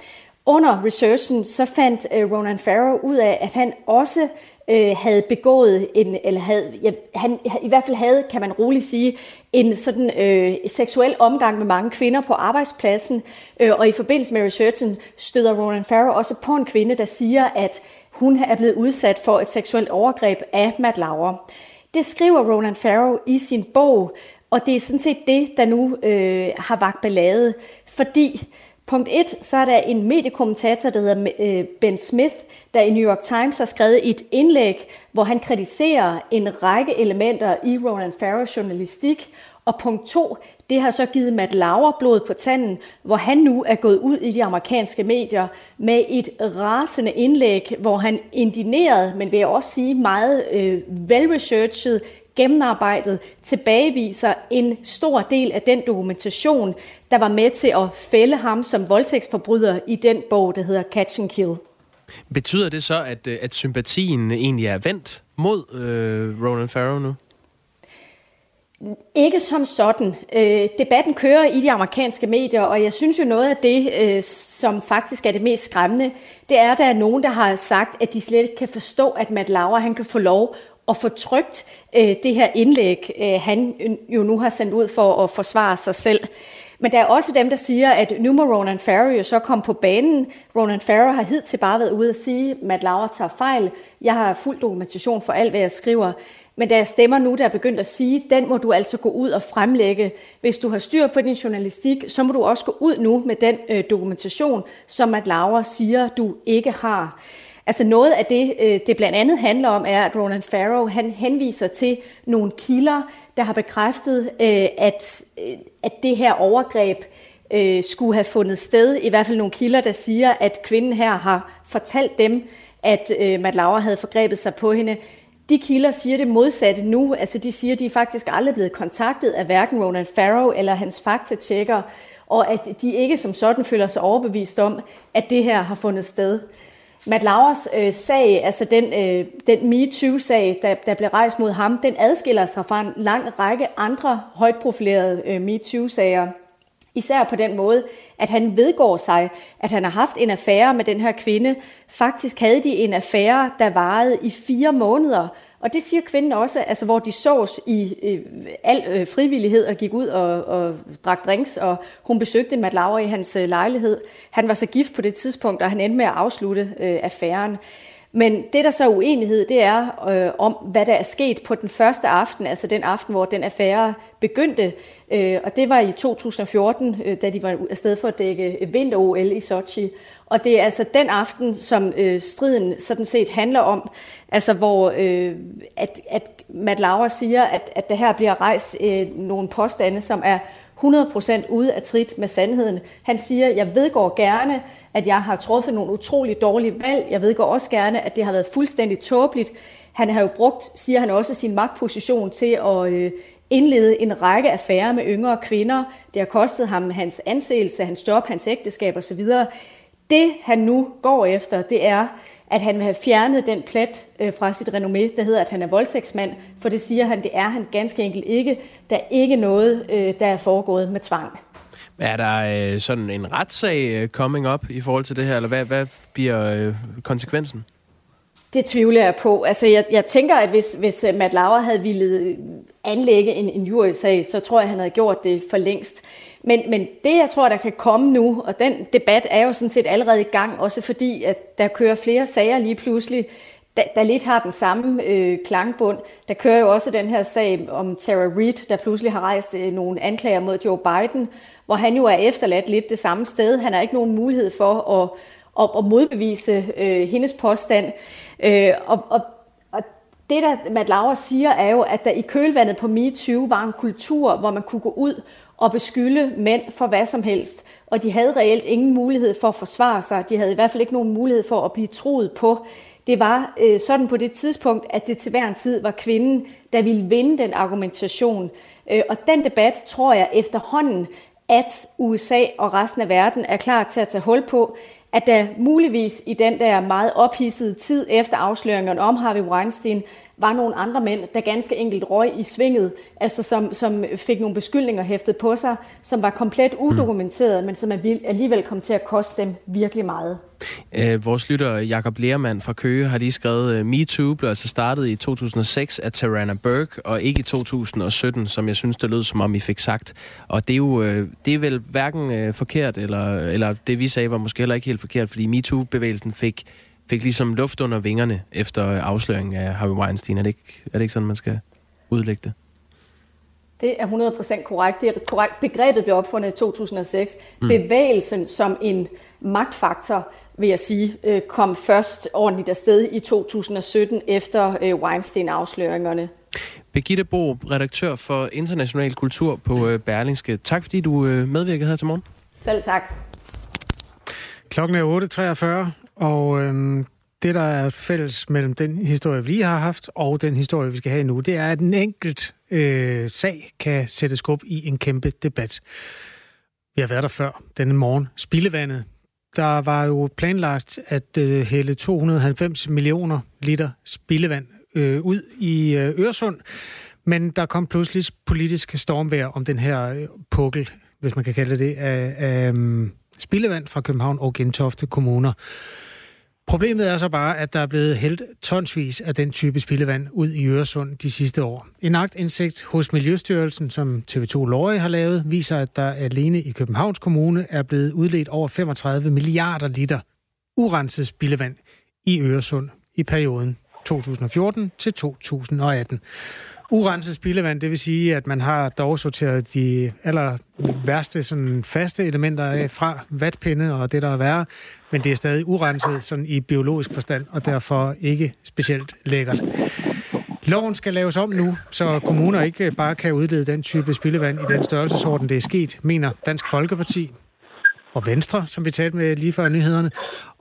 Under researchen så fandt øh, Ronan Farrow ud af, at han også øh, havde begået en, eller havde, ja, han i hvert fald havde, kan man roligt sige, en sådan øh, seksuel omgang med mange kvinder på arbejdspladsen. Øh, og i forbindelse med researchen støder Ronan Farrow også på en kvinde, der siger, at hun er blevet udsat for et seksuelt overgreb af Matt Lauer. Det skriver Ronan Farrow i sin bog, og det er sådan set det, der nu øh, har vagt ballade, fordi Punkt 1, så er der en mediekommentator, der hedder øh, Ben Smith, der i New York Times har skrevet et indlæg, hvor han kritiserer en række elementer i Ronan Farrows journalistik. Og punkt 2, det har så givet Matt Lauer blod på tanden, hvor han nu er gået ud i de amerikanske medier med et rasende indlæg, hvor han indineret, men vil jeg også sige meget øh, velresearchet, gennemarbejdet tilbageviser en stor del af den dokumentation, der var med til at fælde ham som voldtægtsforbryder i den bog, der hedder Catch and Kill. Betyder det så, at, øh, at sympatien egentlig er vendt mod øh, Ronan Farrow nu? Ikke som sådan. Øh, debatten kører i de amerikanske medier, og jeg synes jo noget af det, øh, som faktisk er det mest skræmmende, det er, at der er nogen, der har sagt, at de slet ikke kan forstå, at Matt Lauer han kan få lov at få trygt øh, det her indlæg, øh, han jo nu har sendt ud for at forsvare sig selv. Men der er også dem, der siger, at nu må Ronan Farrow jo så komme på banen. Ronan Farrow har hidtil bare været ude at sige, at Matt Lauer tager fejl. Jeg har fuld dokumentation for alt, hvad jeg skriver. Men der er stemmer nu, der er begyndt at sige, den må du altså gå ud og fremlægge. Hvis du har styr på din journalistik, så må du også gå ud nu med den øh, dokumentation, som Matt Lauer siger, du ikke har. Altså noget af det, øh, det blandt andet handler om, er, at Ronan Farrow han henviser til nogle kilder, der har bekræftet, øh, at, øh, at det her overgreb øh, skulle have fundet sted. I hvert fald nogle kilder, der siger, at kvinden her har fortalt dem, at øh, Matt Lauer havde forgrebet sig på hende. De kilder siger det modsatte nu. Altså de siger, at de er faktisk aldrig blevet kontaktet af hverken Ronan Farrow eller hans faktatjekker. og at de ikke som sådan føler sig overbevist om, at det her har fundet sted. Matt Lauers øh, sag, altså den, øh, den MeToo-sag, der, der blev rejst mod ham, den adskiller sig fra en lang række andre højt profilerede øh, MeToo-sager. Især på den måde, at han vedgår sig, at han har haft en affære med den her kvinde. Faktisk havde de en affære, der varede i fire måneder, og det siger kvinden også, altså hvor de sås i øh, al øh, frivillighed og gik ud og, og drak drinks, og hun besøgte Matt Lauer i hans øh, lejlighed. Han var så gift på det tidspunkt, og han endte med at afslutte øh, affæren. Men det, der så er uenighed, det er øh, om, hvad der er sket på den første aften, altså den aften, hvor den affære begyndte. Øh, og det var i 2014, øh, da de var afsted for at dække øh, vinter-OL i Sochi. Og det er altså den aften, som øh, striden sådan set handler om, altså hvor øh, at, at Matt Lauer siger, at, at der her bliver rejst øh, nogle påstande, som er 100% ude af trit med sandheden. Han siger, jeg vedgår gerne, at jeg har truffet nogle utrolig dårlige valg. Jeg vedgår også gerne, at det har været fuldstændig tåbeligt. Han har jo brugt, siger han også, sin magtposition til at øh, indlede en række affærer med yngre kvinder. Det har kostet ham hans anseelse, hans job, hans ægteskab osv. Det han nu går efter, det er, at han vil have fjernet den plet øh, fra sit renommé, der hedder, at han er voldtægtsmand, for det siger han, det er han ganske enkelt ikke. Der er ikke noget, øh, der er foregået med tvang. Er der øh, sådan en retssag coming up i forhold til det her, eller hvad, hvad bliver konsekvensen? Det tvivler jeg på. Altså, jeg, jeg tænker, at hvis, hvis øh, Matt Lauer havde ville øh, anlægge en, en jury-sag, så tror jeg, at han havde gjort det for længst. Men, men det, jeg tror, der kan komme nu, og den debat er jo sådan set allerede i gang, også fordi, at der kører flere sager lige pludselig, der, der lidt har den samme øh, klangbund. Der kører jo også den her sag om Tara Reid, der pludselig har rejst øh, nogle anklager mod Joe Biden, hvor han jo er efterladt lidt det samme sted. Han har ikke nogen mulighed for at, at, at modbevise øh, hendes påstand. Øh, og, og, og det, der Matt Lauer siger, er jo, at der i kølvandet på MeToo var en kultur, hvor man kunne gå ud og beskylde mænd for hvad som helst. Og de havde reelt ingen mulighed for at forsvare sig. De havde i hvert fald ikke nogen mulighed for at blive troet på. Det var øh, sådan på det tidspunkt, at det til hver en tid var kvinden, der ville vinde den argumentation. Øh, og den debat tror jeg efterhånden, at USA og resten af verden er klar til at tage hul på, at der muligvis i den der meget ophidsede tid efter afsløringerne om Harvey Weinstein var nogle andre mænd, der ganske enkelt røg i svinget, altså som, som fik nogle beskyldninger hæftet på sig, som var komplet udokumenteret, mm. men som alligevel kom til at koste dem virkelig meget. Øh, vores lytter Jakob Lermand fra Køge har lige skrevet, uh, MeToo blev altså startet i 2006 af Tarana Burke, og ikke i 2017, som jeg synes, det lød som om I fik sagt. Og det er jo øh, det er vel hverken øh, forkert, eller, eller det vi sagde var måske heller ikke helt forkert, fordi MeToo-bevægelsen fik fik ligesom luft under vingerne efter afsløringen af Harvey Weinstein. Er det ikke, er det ikke sådan, man skal udlægge det? Det er 100% korrekt. Det er korrekt. Begrebet blev opfundet i 2006. Mm. Bevægelsen som en magtfaktor, vil jeg sige, øh, kom først ordentligt afsted i 2017 efter øh, Weinstein-afsløringerne. Birgitte Bo, redaktør for International Kultur på øh, Berlingske. Tak fordi du medvirkede her til morgen. Selv tak. Klokken er 8.43, og øhm, det, der er fælles mellem den historie, vi lige har haft, og den historie, vi skal have nu, det er, at en enkelt øh, sag kan sætte skub i en kæmpe debat. Vi har været der før denne morgen. Spildevandet. Der var jo planlagt at øh, hælde 290 millioner liter spildevand øh, ud i øh, Øresund, men der kom pludselig politisk stormvær om den her øh, pukkel, hvis man kan kalde det, af, af mm, spildevand fra København og Gentofte kommuner. Problemet er så bare, at der er blevet hældt tonsvis af den type spildevand ud i Øresund de sidste år. En agtindsigt hos Miljøstyrelsen, som TV2 Lorge har lavet, viser, at der alene i Københavns Kommune er blevet udledt over 35 milliarder liter urenset spildevand i Øresund i perioden 2014 til 2018 urenset spildevand, det vil sige, at man har dog sorteret de aller værste sådan faste elementer af fra vatpinde og det, der er værre, men det er stadig urenset sådan i biologisk forstand, og derfor ikke specielt lækkert. Loven skal laves om nu, så kommuner ikke bare kan uddele den type spildevand i den størrelsesorden, det er sket, mener Dansk Folkeparti og Venstre, som vi talte med lige før nyhederne.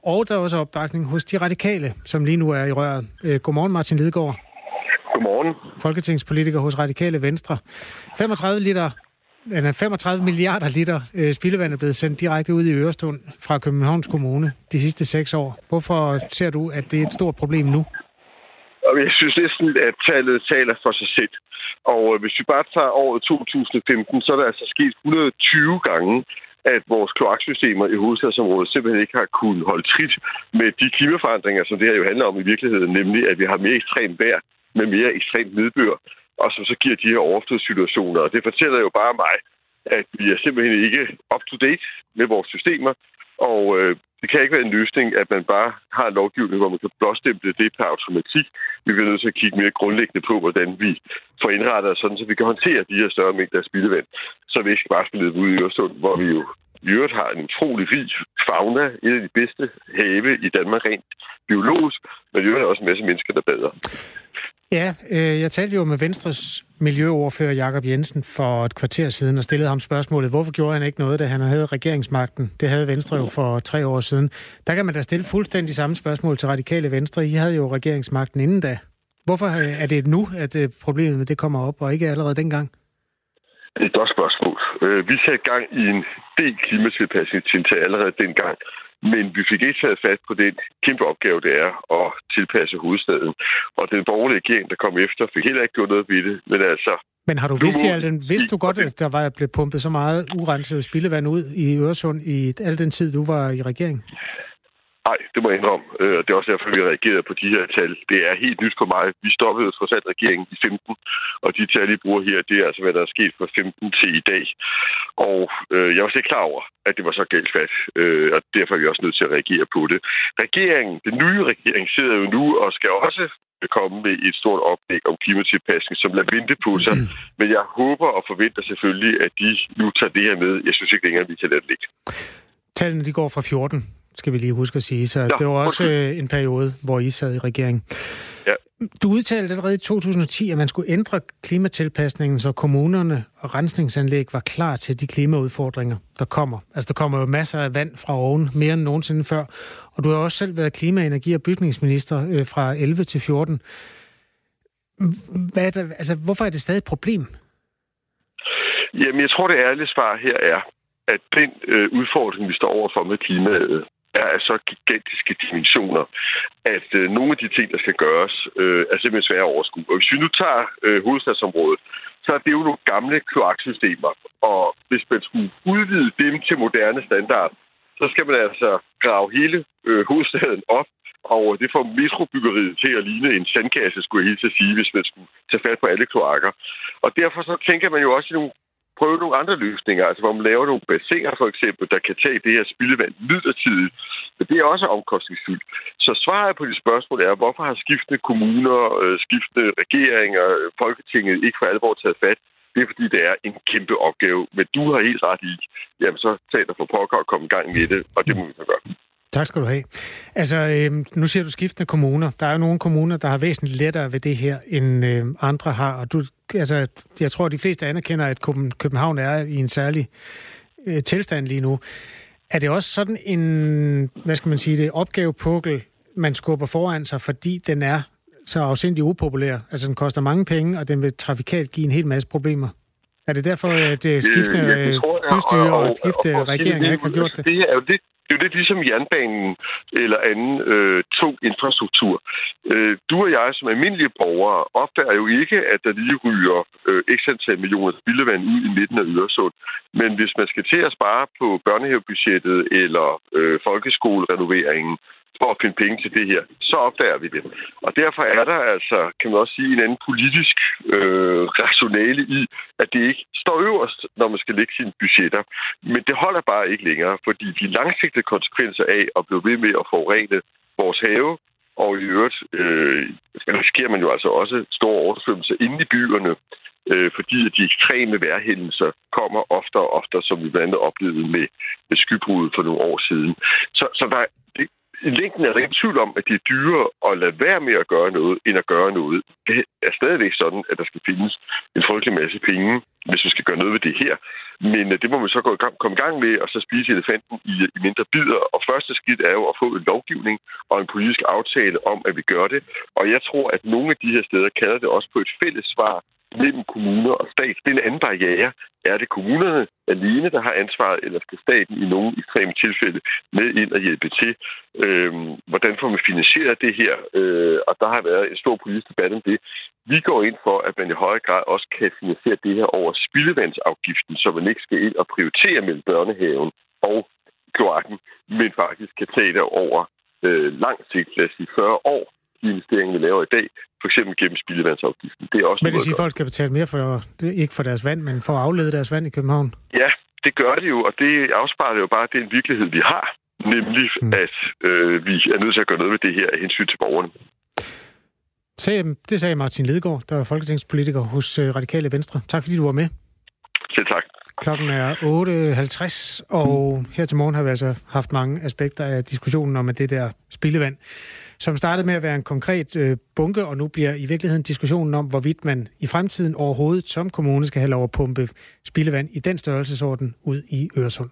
Og der er også opbakning hos de radikale, som lige nu er i røret. Øh, godmorgen, Martin Lidegaard. Godmorgen. Folketingspolitiker hos Radikale Venstre. 35 liter er 35 milliarder liter øh, spildevand er blevet sendt direkte ud i Ørestund fra Københavns Kommune de sidste seks år. Hvorfor ser du, at det er et stort problem nu? Jeg synes næsten, at tallet taler for sig selv. Og øh, hvis vi bare tager året 2015, så er der altså sket 120 gange, at vores kloaksystemer i hovedstadsområdet simpelthen ikke har kunnet holde trit med de klimaforandringer, som det her jo handler om i virkeligheden, nemlig at vi har mere ekstremt vejr med mere ekstremt nedbør, og som så giver de her overflodssituationer. Og det fortæller jo bare mig, at vi er simpelthen ikke up-to-date med vores systemer, og øh, det kan ikke være en løsning, at man bare har en lovgivning, hvor man kan blåstemple det per automatik. Vi bliver nødt til at kigge mere grundlæggende på, hvordan vi får indrettet os sådan, så vi kan håndtere de her større mængder af spildevand, så vi ikke bare spille ud i Øresund, hvor vi jo i øvrigt har en utrolig rig fauna, et af de bedste have i Danmark rent biologisk, men i øvrigt også en masse mennesker, der bader. Ja, øh, jeg talte jo med Venstres miljøordfører Jakob Jensen for et kvarter siden og stillede ham spørgsmålet, hvorfor gjorde han ikke noget, da han havde regeringsmagten? Det havde Venstre jo for tre år siden. Der kan man da stille fuldstændig samme spørgsmål til radikale Venstre. I havde jo regeringsmagten inden da. Hvorfor er det nu, at øh, problemet med det kommer op, og ikke allerede dengang? Det er et godt spørgsmål. Øh, vi satte gang i en del klimatilpasning til allerede dengang. Men vi fik ikke taget fat på den kæmpe opgave, det er at tilpasse hovedstaden. Og den borgerlige regering, der kom efter, fik heller ikke gjort noget ved det. Men altså... Men har du vidst i al den, vidste du godt, at der var blevet pumpet så meget urenset spildevand ud i Øresund i al den tid, du var i regering? Nej, det må jeg indrømme. Øh, det er også derfor, vi har reageret på de her tal. Det er helt nyt for mig. Vi stoppede trods alt regeringen i 15, og de tal, I bruger her, det er altså, hvad der er sket fra 15 til i dag. Og øh, jeg var slet ikke klar over, at det var så galt fat, øh, og derfor er vi også nødt til at reagere på det. Regeringen, den nye regering, sidder jo nu og skal også komme med et stort oplæg om klimatilpasning, som lader vente på sig. Men jeg håber og forventer selvfølgelig, at de nu tager det her med. Jeg synes ikke længere, at vi kan lade det ligge. Tallene de går fra 14 skal vi lige huske at sige. Så ja, det var også øh, en periode, hvor I sad i regeringen. Ja. Du udtalte allerede i 2010, at man skulle ændre klimatilpasningen, så kommunerne og rensningsanlæg var klar til de klimaudfordringer, der kommer. Altså, der kommer jo masser af vand fra oven, mere end nogensinde før. Og du har også selv været klima-, energi- og bygningsminister øh, fra 11 til 14. Hvad er der, altså, hvorfor er det stadig et problem? Jamen, jeg tror, det ærlige svar her er, at den øh, udfordring, vi står overfor med klimaet, er af så gigantiske dimensioner, at øh, nogle af de ting, der skal gøres, øh, er simpelthen svære at overskue. Og hvis vi nu tager øh, hovedstadsområdet, så er det jo nogle gamle kloaksystemer. Og hvis man skulle udvide dem til moderne standard, så skal man altså grave hele øh, hovedstaden op, og det får metrobyggeriet til at ligne en sandkasse, skulle jeg helt til at sige, hvis man skulle tage fat på alle kloakker. Og derfor så tænker man jo også i nogle prøve nogle andre løsninger, altså hvor man laver nogle bassiner for eksempel, der kan tage det her spildevand midlertidigt. Men det er også omkostningsfyldt. Så svaret på de spørgsmål er, hvorfor har skiftende kommuner, øh, skiftende regeringer, øh, Folketinget ikke for alvor taget fat? Det er fordi, det er en kæmpe opgave. Men du har helt ret i, jamen så tag dig for pokker og komme i gang med det, og det må vi så gøre. Tak skal du have. Altså, øh, nu siger du skiftende kommuner. Der er jo nogle kommuner, der har væsentligt lettere ved det her, end øh, andre har. Og du, altså, jeg tror, at de fleste anerkender, at København er i en særlig øh, tilstand lige nu. Er det også sådan en, hvad skal man sige, det opgavepukkel, man skubber foran sig, fordi den er så afsindig upopulær? Altså, den koster mange penge, og den vil trafikalt give en hel masse problemer. Er det derfor, at det skiftende øh, bystyre og, og, skiftende regeringer ikke har gjort det? Det er jo det er jo lidt ligesom jernbanen eller anden øh, tung infrastruktur. Øh, du og jeg som almindelige borgere opdager jo ikke, at der lige ryger øh, x antal millioner spildevand ud i midten af Øresund. Men hvis man skal til at spare på børnehavebudgettet eller øh, folkeskolerenoveringen, for at finde penge til det her, så opdager vi det. Og derfor er der altså, kan man også sige, en anden politisk øh, rationale i, at det ikke står øverst, når man skal lægge sine budgetter. Men det holder bare ikke længere, fordi de langsigtede konsekvenser af at blive ved med at forurene vores have, og i øvrigt øh, risikerer man jo altså også store oversvømmelser inde i byerne, øh, fordi at de ekstreme vejrhændelser kommer oftere og oftere, som vi blandt andet oplevede med, med skybruddet for nogle år siden. Så, så der, det, længden er der ingen tvivl om, at det er dyrere at lade være med at gøre noget, end at gøre noget. Det er stadigvæk sådan, at der skal findes en frygtelig masse penge, hvis vi skal gøre noget ved det her. Men øh, det må man så gå i gang, komme i gang med, og så spise elefanten i, øh, i mindre bidder. Og første skridt er jo at få en lovgivning og en politisk aftale om, at vi gør det. Og jeg tror, at nogle af de her steder kalder det også på et fælles svar mellem kommuner og stat. Det er en anden barriere. Er det kommunerne alene, der har ansvaret, eller skal staten i nogle ekstreme tilfælde med ind og hjælpe til? Øhm, hvordan får man finansieret det her? Øh, og der har været en stor politisk debat om det. Vi går ind for, at man i højere grad også kan finansiere det her over spildevandsafgiften, så man ikke skal ind og prioritere mellem børnehaven og kloakken, men faktisk kan tage det over øh, lang sigt, lad os sige 40 år, de investeringer, vi laver i dag, for eksempel gennem spildevandsafgiften. Det er også men det siger, at folk skal betale mere for, ikke for deres vand, men for at aflede deres vand i København? Ja, det gør det jo, og det afspejler jo bare den virkelighed, vi har. Nemlig, mm. at øh, vi er nødt til at gøre noget med det her af hensyn til borgerne. Det sagde Martin Ledegaard, der er folketingspolitiker hos øh, Radikale Venstre. Tak fordi du var med. Selv tak. Klokken er 8.50, og her til morgen har vi altså haft mange aspekter af diskussionen om at det der spildevand, som startede med at være en konkret øh, bunke, og nu bliver i virkeligheden diskussionen om, hvorvidt man i fremtiden overhovedet som kommune skal have lov at pumpe spildevand i den størrelsesorden ud i Øresund.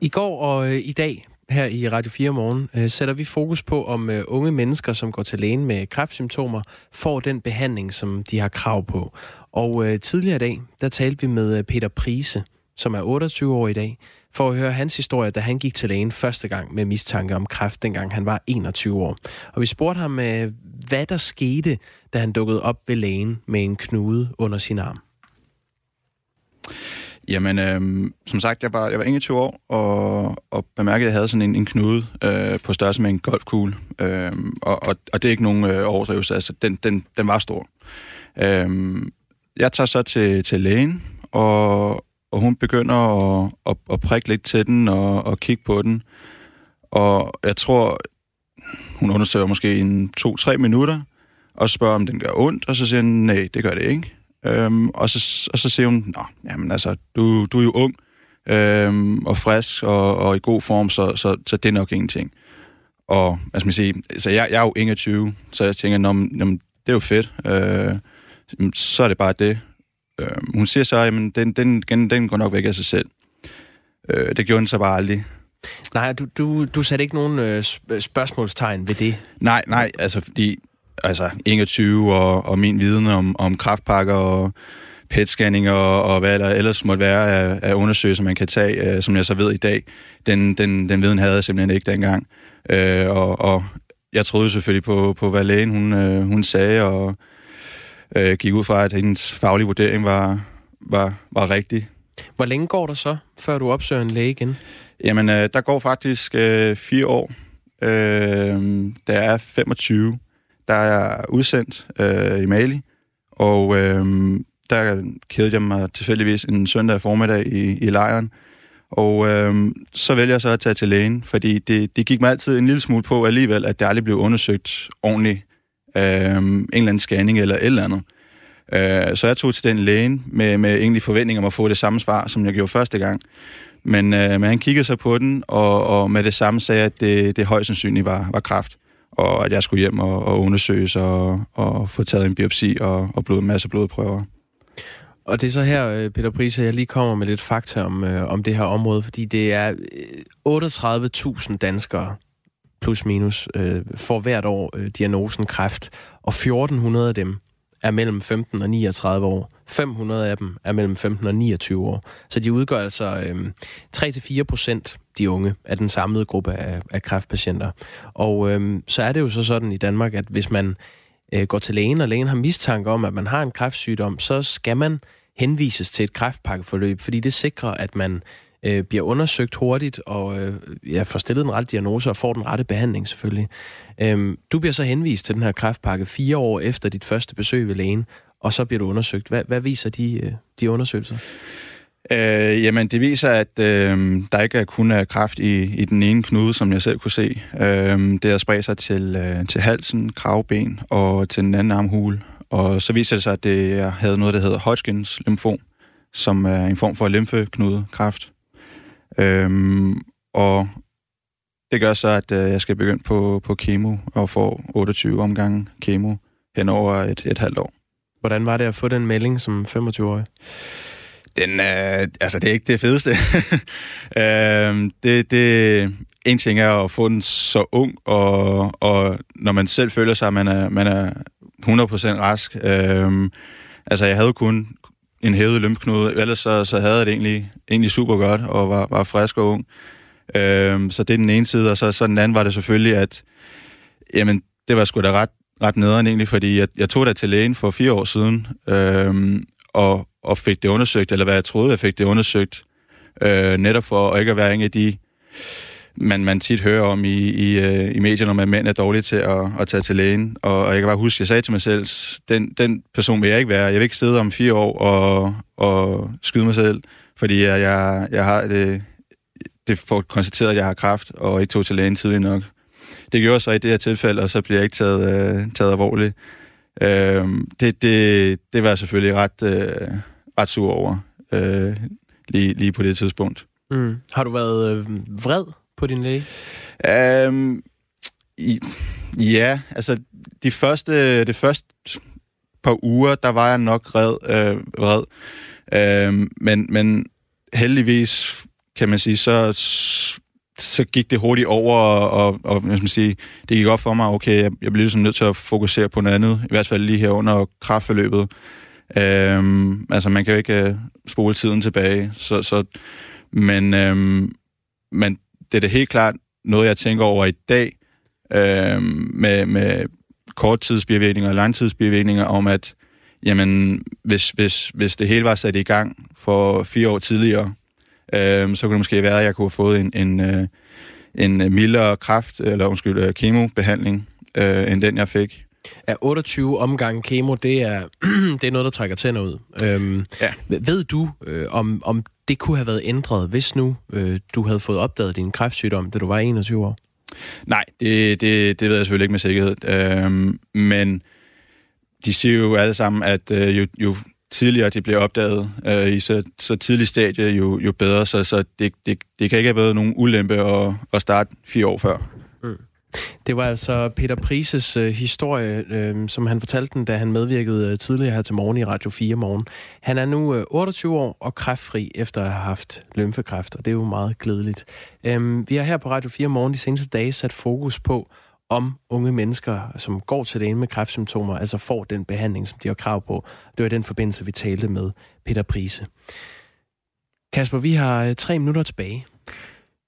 I går og øh, i dag her i Radio 4 morgen øh, sætter vi fokus på, om øh, unge mennesker, som går til lægen med kræftsymptomer, får den behandling, som de har krav på. Og øh, tidligere i dag, der talte vi med øh, Peter Prise, som er 28 år i dag, for at høre hans historie, da han gik til lægen første gang med mistanke om kræft, dengang han var 21 år. Og vi spurgte ham, øh, hvad der skete, da han dukkede op ved lægen med en knude under sin arm. Jamen, øh, som sagt, jeg var, jeg var 21 år, og, og bemærkede, at jeg havde sådan en, en knude øh, på størrelse med en golfkugle. Øh, og, og, og det er ikke nogen øh, overdrivelse, altså den, den, den var stor. Øh, jeg tager så til, til lægen, og, og hun begynder at, at, at prikke lidt til den og, og kigge på den. Og jeg tror, hun undersøger måske en to-tre minutter, og spørger, om den gør ondt, og så siger hun, nej, det gør det ikke. Øhm, og, så, og så siger hun, Nå, jamen altså, du, du er jo ung øhm, og frisk og, og i god form, så, så, så det er nok ingenting. Og hvad skal man sige, altså jeg, jeg er jo 21, så jeg tænker, Nå, jamen, det er jo fedt. Øh, så er det bare det. Øh, hun siger så, at den, den, den, den går nok væk af sig selv. Øh, det gjorde den så bare aldrig. Nej, du, du, du satte ikke nogen øh, spørgsmålstegn ved det? Nej, nej, altså fordi altså 21 og, og min viden om, om kraftpakker og PET-scanning og, og hvad der ellers måtte være af, af undersøgelser, man kan tage, øh, som jeg så ved i dag, den, den, den viden havde jeg simpelthen ikke dengang. Øh, og, og jeg troede selvfølgelig på, på hvad lægen hun, øh, hun sagde, og øh, gik ud fra, at hendes faglige vurdering var, var, var rigtig. Hvor længe går der så, før du opsøger en læge igen? Jamen, øh, der går faktisk øh, fire år. Øh, der er 25 der er udsendt øh, i Mali, og øh, der kædede jeg mig tilfældigvis en søndag formiddag i, i lejren, og øh, så vælger jeg så at tage til lægen, fordi det, det gik mig altid en lille smule på alligevel, at det aldrig blev undersøgt ordentligt. Øh, en eller anden scanning eller et eller andet. Øh, så jeg tog til den lægen med, med egentlig forventning om at få det samme svar, som jeg gjorde første gang. Men, øh, men han kiggede så på den, og, og med det samme sagde, at det, det højst sandsynligt var, var kraft og at jeg skulle hjem og, og undersøges og, og få taget en biopsi og, og blod, en masse blodprøver. Og det er så her, øh, Peter Prise, jeg lige kommer med lidt fakta om, øh, om det her område, fordi det er øh, 38.000 danskere, plus minus, øh, får hvert år øh, diagnosen kræft, og 1.400 af dem er mellem 15 og 39 år. 500 af dem er mellem 15 og 29 år. Så de udgør altså øh, 3-4 procent, de unge, af den samlede gruppe af, af kræftpatienter. Og øh, så er det jo så sådan i Danmark, at hvis man øh, går til lægen, og lægen har mistanke om, at man har en kræftsygdom, så skal man henvises til et kræftpakkeforløb, fordi det sikrer, at man øh, bliver undersøgt hurtigt og øh, ja, får stillet en ret diagnose og får den rette behandling selvfølgelig. Øh, du bliver så henvist til den her kræftpakke fire år efter dit første besøg ved lægen, og så bliver du undersøgt. Hvad, hvad viser de, øh, de undersøgelser? Øh, jamen, det viser, at øh, der ikke er kun er kraft i, i den ene knude, som jeg selv kunne se. Øh, det har spredt sig til, øh, til halsen, kravben og til den anden armhule. Og så viser det sig, at det jeg havde noget, der hedder Hodgkins lymfom, som er en form for lymfeknudekræft. Øhm, og det gør så, at øh, jeg skal begynde på, på kemo og få 28 omgange kemo hen over et, et halvt år. Hvordan var det at få den melding som 25-årig? Den, øh, altså, det er ikke det fedeste. (laughs) øh, det, det, en ting er at få den så ung, og, og når man selv føler sig, at man er, man er rask. Øhm, altså, jeg havde kun en hævet lymfknude, ellers så, så havde jeg det egentlig, egentlig super godt, og var, var frisk og ung. Øhm, så det er den ene side, og så, så den anden var det selvfølgelig, at jamen, det var sgu da ret, ret nederen egentlig, fordi jeg, jeg tog da til lægen for fire år siden, øhm, og, og fik det undersøgt, eller hvad jeg troede, jeg fik det undersøgt, øh, netop for at ikke at være en af de, man, man tit hører om i, i, øh, i medierne, når man mænd er dårlige til at, at tage til lægen. Og, og jeg kan bare huske, jeg sagde til mig selv, den, den person vil jeg ikke være. Jeg vil ikke sidde om fire år og, og skyde mig selv, fordi jeg, jeg, jeg har det, det får konstateret, at jeg har kræft, og ikke tog til lægen tidligt nok. Det gjorde så i det her tilfælde, og så bliver jeg ikke taget, øh, taget alvorligt. Øh, det, det, det var jeg selvfølgelig ret, øh, ret sur over, øh, lige, lige på det tidspunkt. Mm. Har du været øh, vred på din læge? Um, i, ja, altså de første, det første par uger, der var jeg nok red, øh, red. Øh, men, men heldigvis, kan man sige, så, så gik det hurtigt over, og, og hvad man sige, det gik op for mig, okay, jeg, jeg bliver ligesom nødt til at fokusere på noget andet, i hvert fald lige her under kraftforløbet. Øhm, altså, man kan jo ikke uh, spole tiden tilbage, så, så men, øhm, men det er da helt klart noget, jeg tænker over i dag, øh, med, med korttidsbivirkninger og langtidsbivirkninger, om at jamen, hvis, hvis, hvis det hele var sat i gang for fire år tidligere, øh, så kunne det måske være, at jeg kunne have fået en, en, øh, en mildere kraft, eller undskyld, øh, kemobehandling, øh, end den jeg fik. Ja, 28 omgange kemo, det er, (clears throat) det er noget, der trækker tænder ud. Øhm, ja. Ved du, øh, om, om det kunne have været ændret, hvis nu øh, du havde fået opdaget din kræftsygdom, da du var 21 år? Nej, det, det, det ved jeg selvfølgelig ikke med sikkerhed. Øhm, men de siger jo alle sammen, at øh, jo, jo tidligere de bliver opdaget øh, i så, så tidlig stadie, jo, jo bedre. Så, så det, det, det kan ikke have været nogen ulempe at, at starte fire år før. Mm. Det var altså Peter Prises øh, historie, øh, som han fortalte den, da han medvirkede øh, tidligere her til morgen i Radio 4 morgen. Han er nu øh, 28 år og kræftfri efter at have haft lymfekræft, og det er jo meget glædeligt. Øh, vi har her på Radio 4 morgen de seneste dage sat fokus på, om unge mennesker, som går til lægen med kræftsymptomer, altså får den behandling, som de har krav på. Det var i den forbindelse, vi talte med Peter Prise. Kasper, vi har øh, tre minutter tilbage.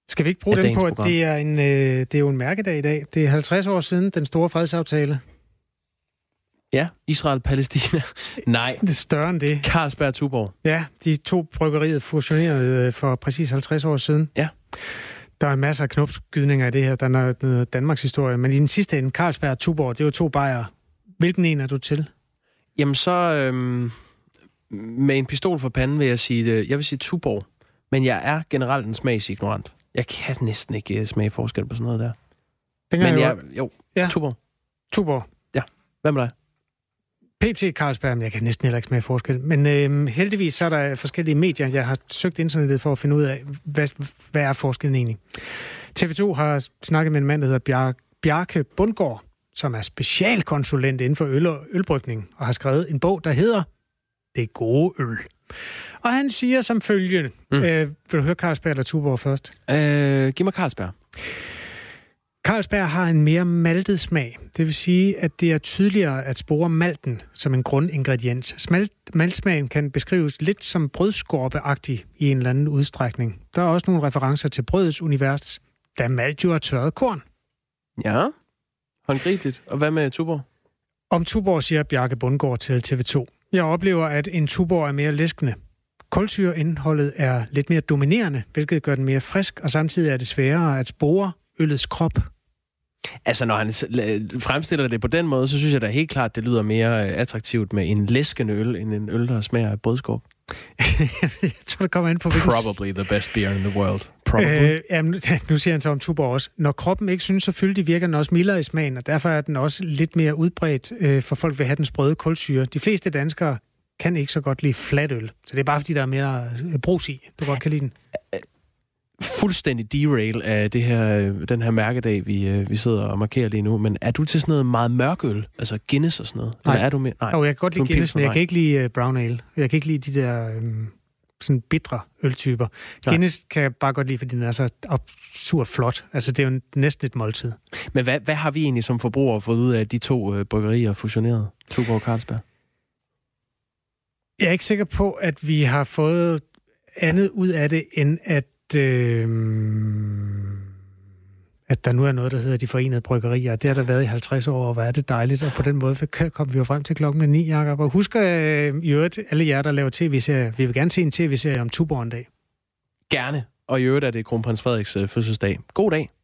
Skal vi ikke bruge den på, at det er, en, øh, det er jo en mærkedag i dag? Det er 50 år siden den store fredsaftale. Ja, Israel-Palæstina. (laughs) Nej. Det er større end det. Carlsberg Tuborg. Ja, de to bryggerier fusionerede øh, for præcis 50 år siden. Ja. Der er masser af knopskydninger i det her. Der er noget Danmarks historie. Men i den sidste ende, Carlsberg og Tuborg, det er jo to bajer. Hvilken en er du til? Jamen så, øhm, med en pistol for panden vil jeg sige, det. jeg vil sige Tuborg. Men jeg er generelt en smagsignorant. Jeg kan næsten ikke øh, smage forskel på sådan noget der. Den Men jeg, jo, ja. Tuborg. Tuborg. Ja. Hvad med dig? PT Carlsberg, men jeg kan næsten heller ikke smage forskel. Men øh, heldigvis så er der forskellige medier, jeg har søgt internettet for at finde ud af, hvad, hvad er forskellen egentlig. TV2 har snakket med en mand, der hedder Bjar- Bjarke Bundgaard, som er specialkonsulent inden for øl og ølbrygning, og har skrevet en bog, der hedder Det gode øl. Og han siger som følgende. Mm. Øh, vil du høre Carlsberg eller Tuborg først? Øh, giv mig Carlsberg. Carlsberg har en mere maltet smag. Det vil sige, at det er tydeligere at spore malten som en grundingrediens. Smalt, maltsmagen kan beskrives lidt som brødskorpeagtig i en eller anden udstrækning. Der er også nogle referencer til brødets univers, da malt jo er tørret korn. Ja, håndgribeligt. Og hvad med Tuborg? Om Tuborg siger Bjarke Bundgaard til TV2. Jeg oplever, at en Tuborg er mere læskende. Kulsyreindholdet er lidt mere dominerende, hvilket gør den mere frisk, og samtidig er det sværere at spore øllets krop. Altså, når han fremstiller det på den måde, så synes jeg da helt klart, det lyder mere øh, attraktivt med en læskende øl, end en øl, der smager af brødskorp jeg tror, det kommer ind på... Probably the best beer in the world. Probably. Øh, jamen, (laughs) nu siger han så om Tuborg også. Når kroppen ikke synes så fyldig, virker den også mildere i smagen, og derfor er den også lidt mere udbredt, øh, for folk vil have den sprøde kulsyre. De fleste danskere kan ikke så godt lide flatøl. Så det er bare, fordi der er mere øh, brus i, du godt kan lide den. Fuldstændig derail af det her, den her mærkedag, vi, øh, vi sidder og markerer lige nu. Men er du til sådan noget meget mørkøl? Altså Guinness og sådan noget? Nej. Eller er du med? Nej. Jo, jeg kan godt lide Guinness, men jeg kan ikke lide uh, brown ale. Jeg kan ikke lide de der... Um, sådan bitre øltyper. Nej. Guinness kan jeg bare godt lide, fordi den er så absurd flot. Altså, det er jo næsten et måltid. Men hvad, hvad har vi egentlig som forbrugere fået ud af de to øh, bryggerier fusioneret? Tuborg og Carlsberg? Jeg er ikke sikker på, at vi har fået andet ud af det, end at, øh, at der nu er noget, der hedder de forenede bryggerier. Det har der været i 50 år, og hvor er det dejligt. Og på den måde kom vi jo frem til klokken 9, Jacob. Og husk øh, i øvrigt, alle jer, der laver tv-serier, vi vil gerne se en tv-serie om Tuborg en dag. Gerne. Og i øvrigt er det kronprins Frederiks øh, fødselsdag. God dag.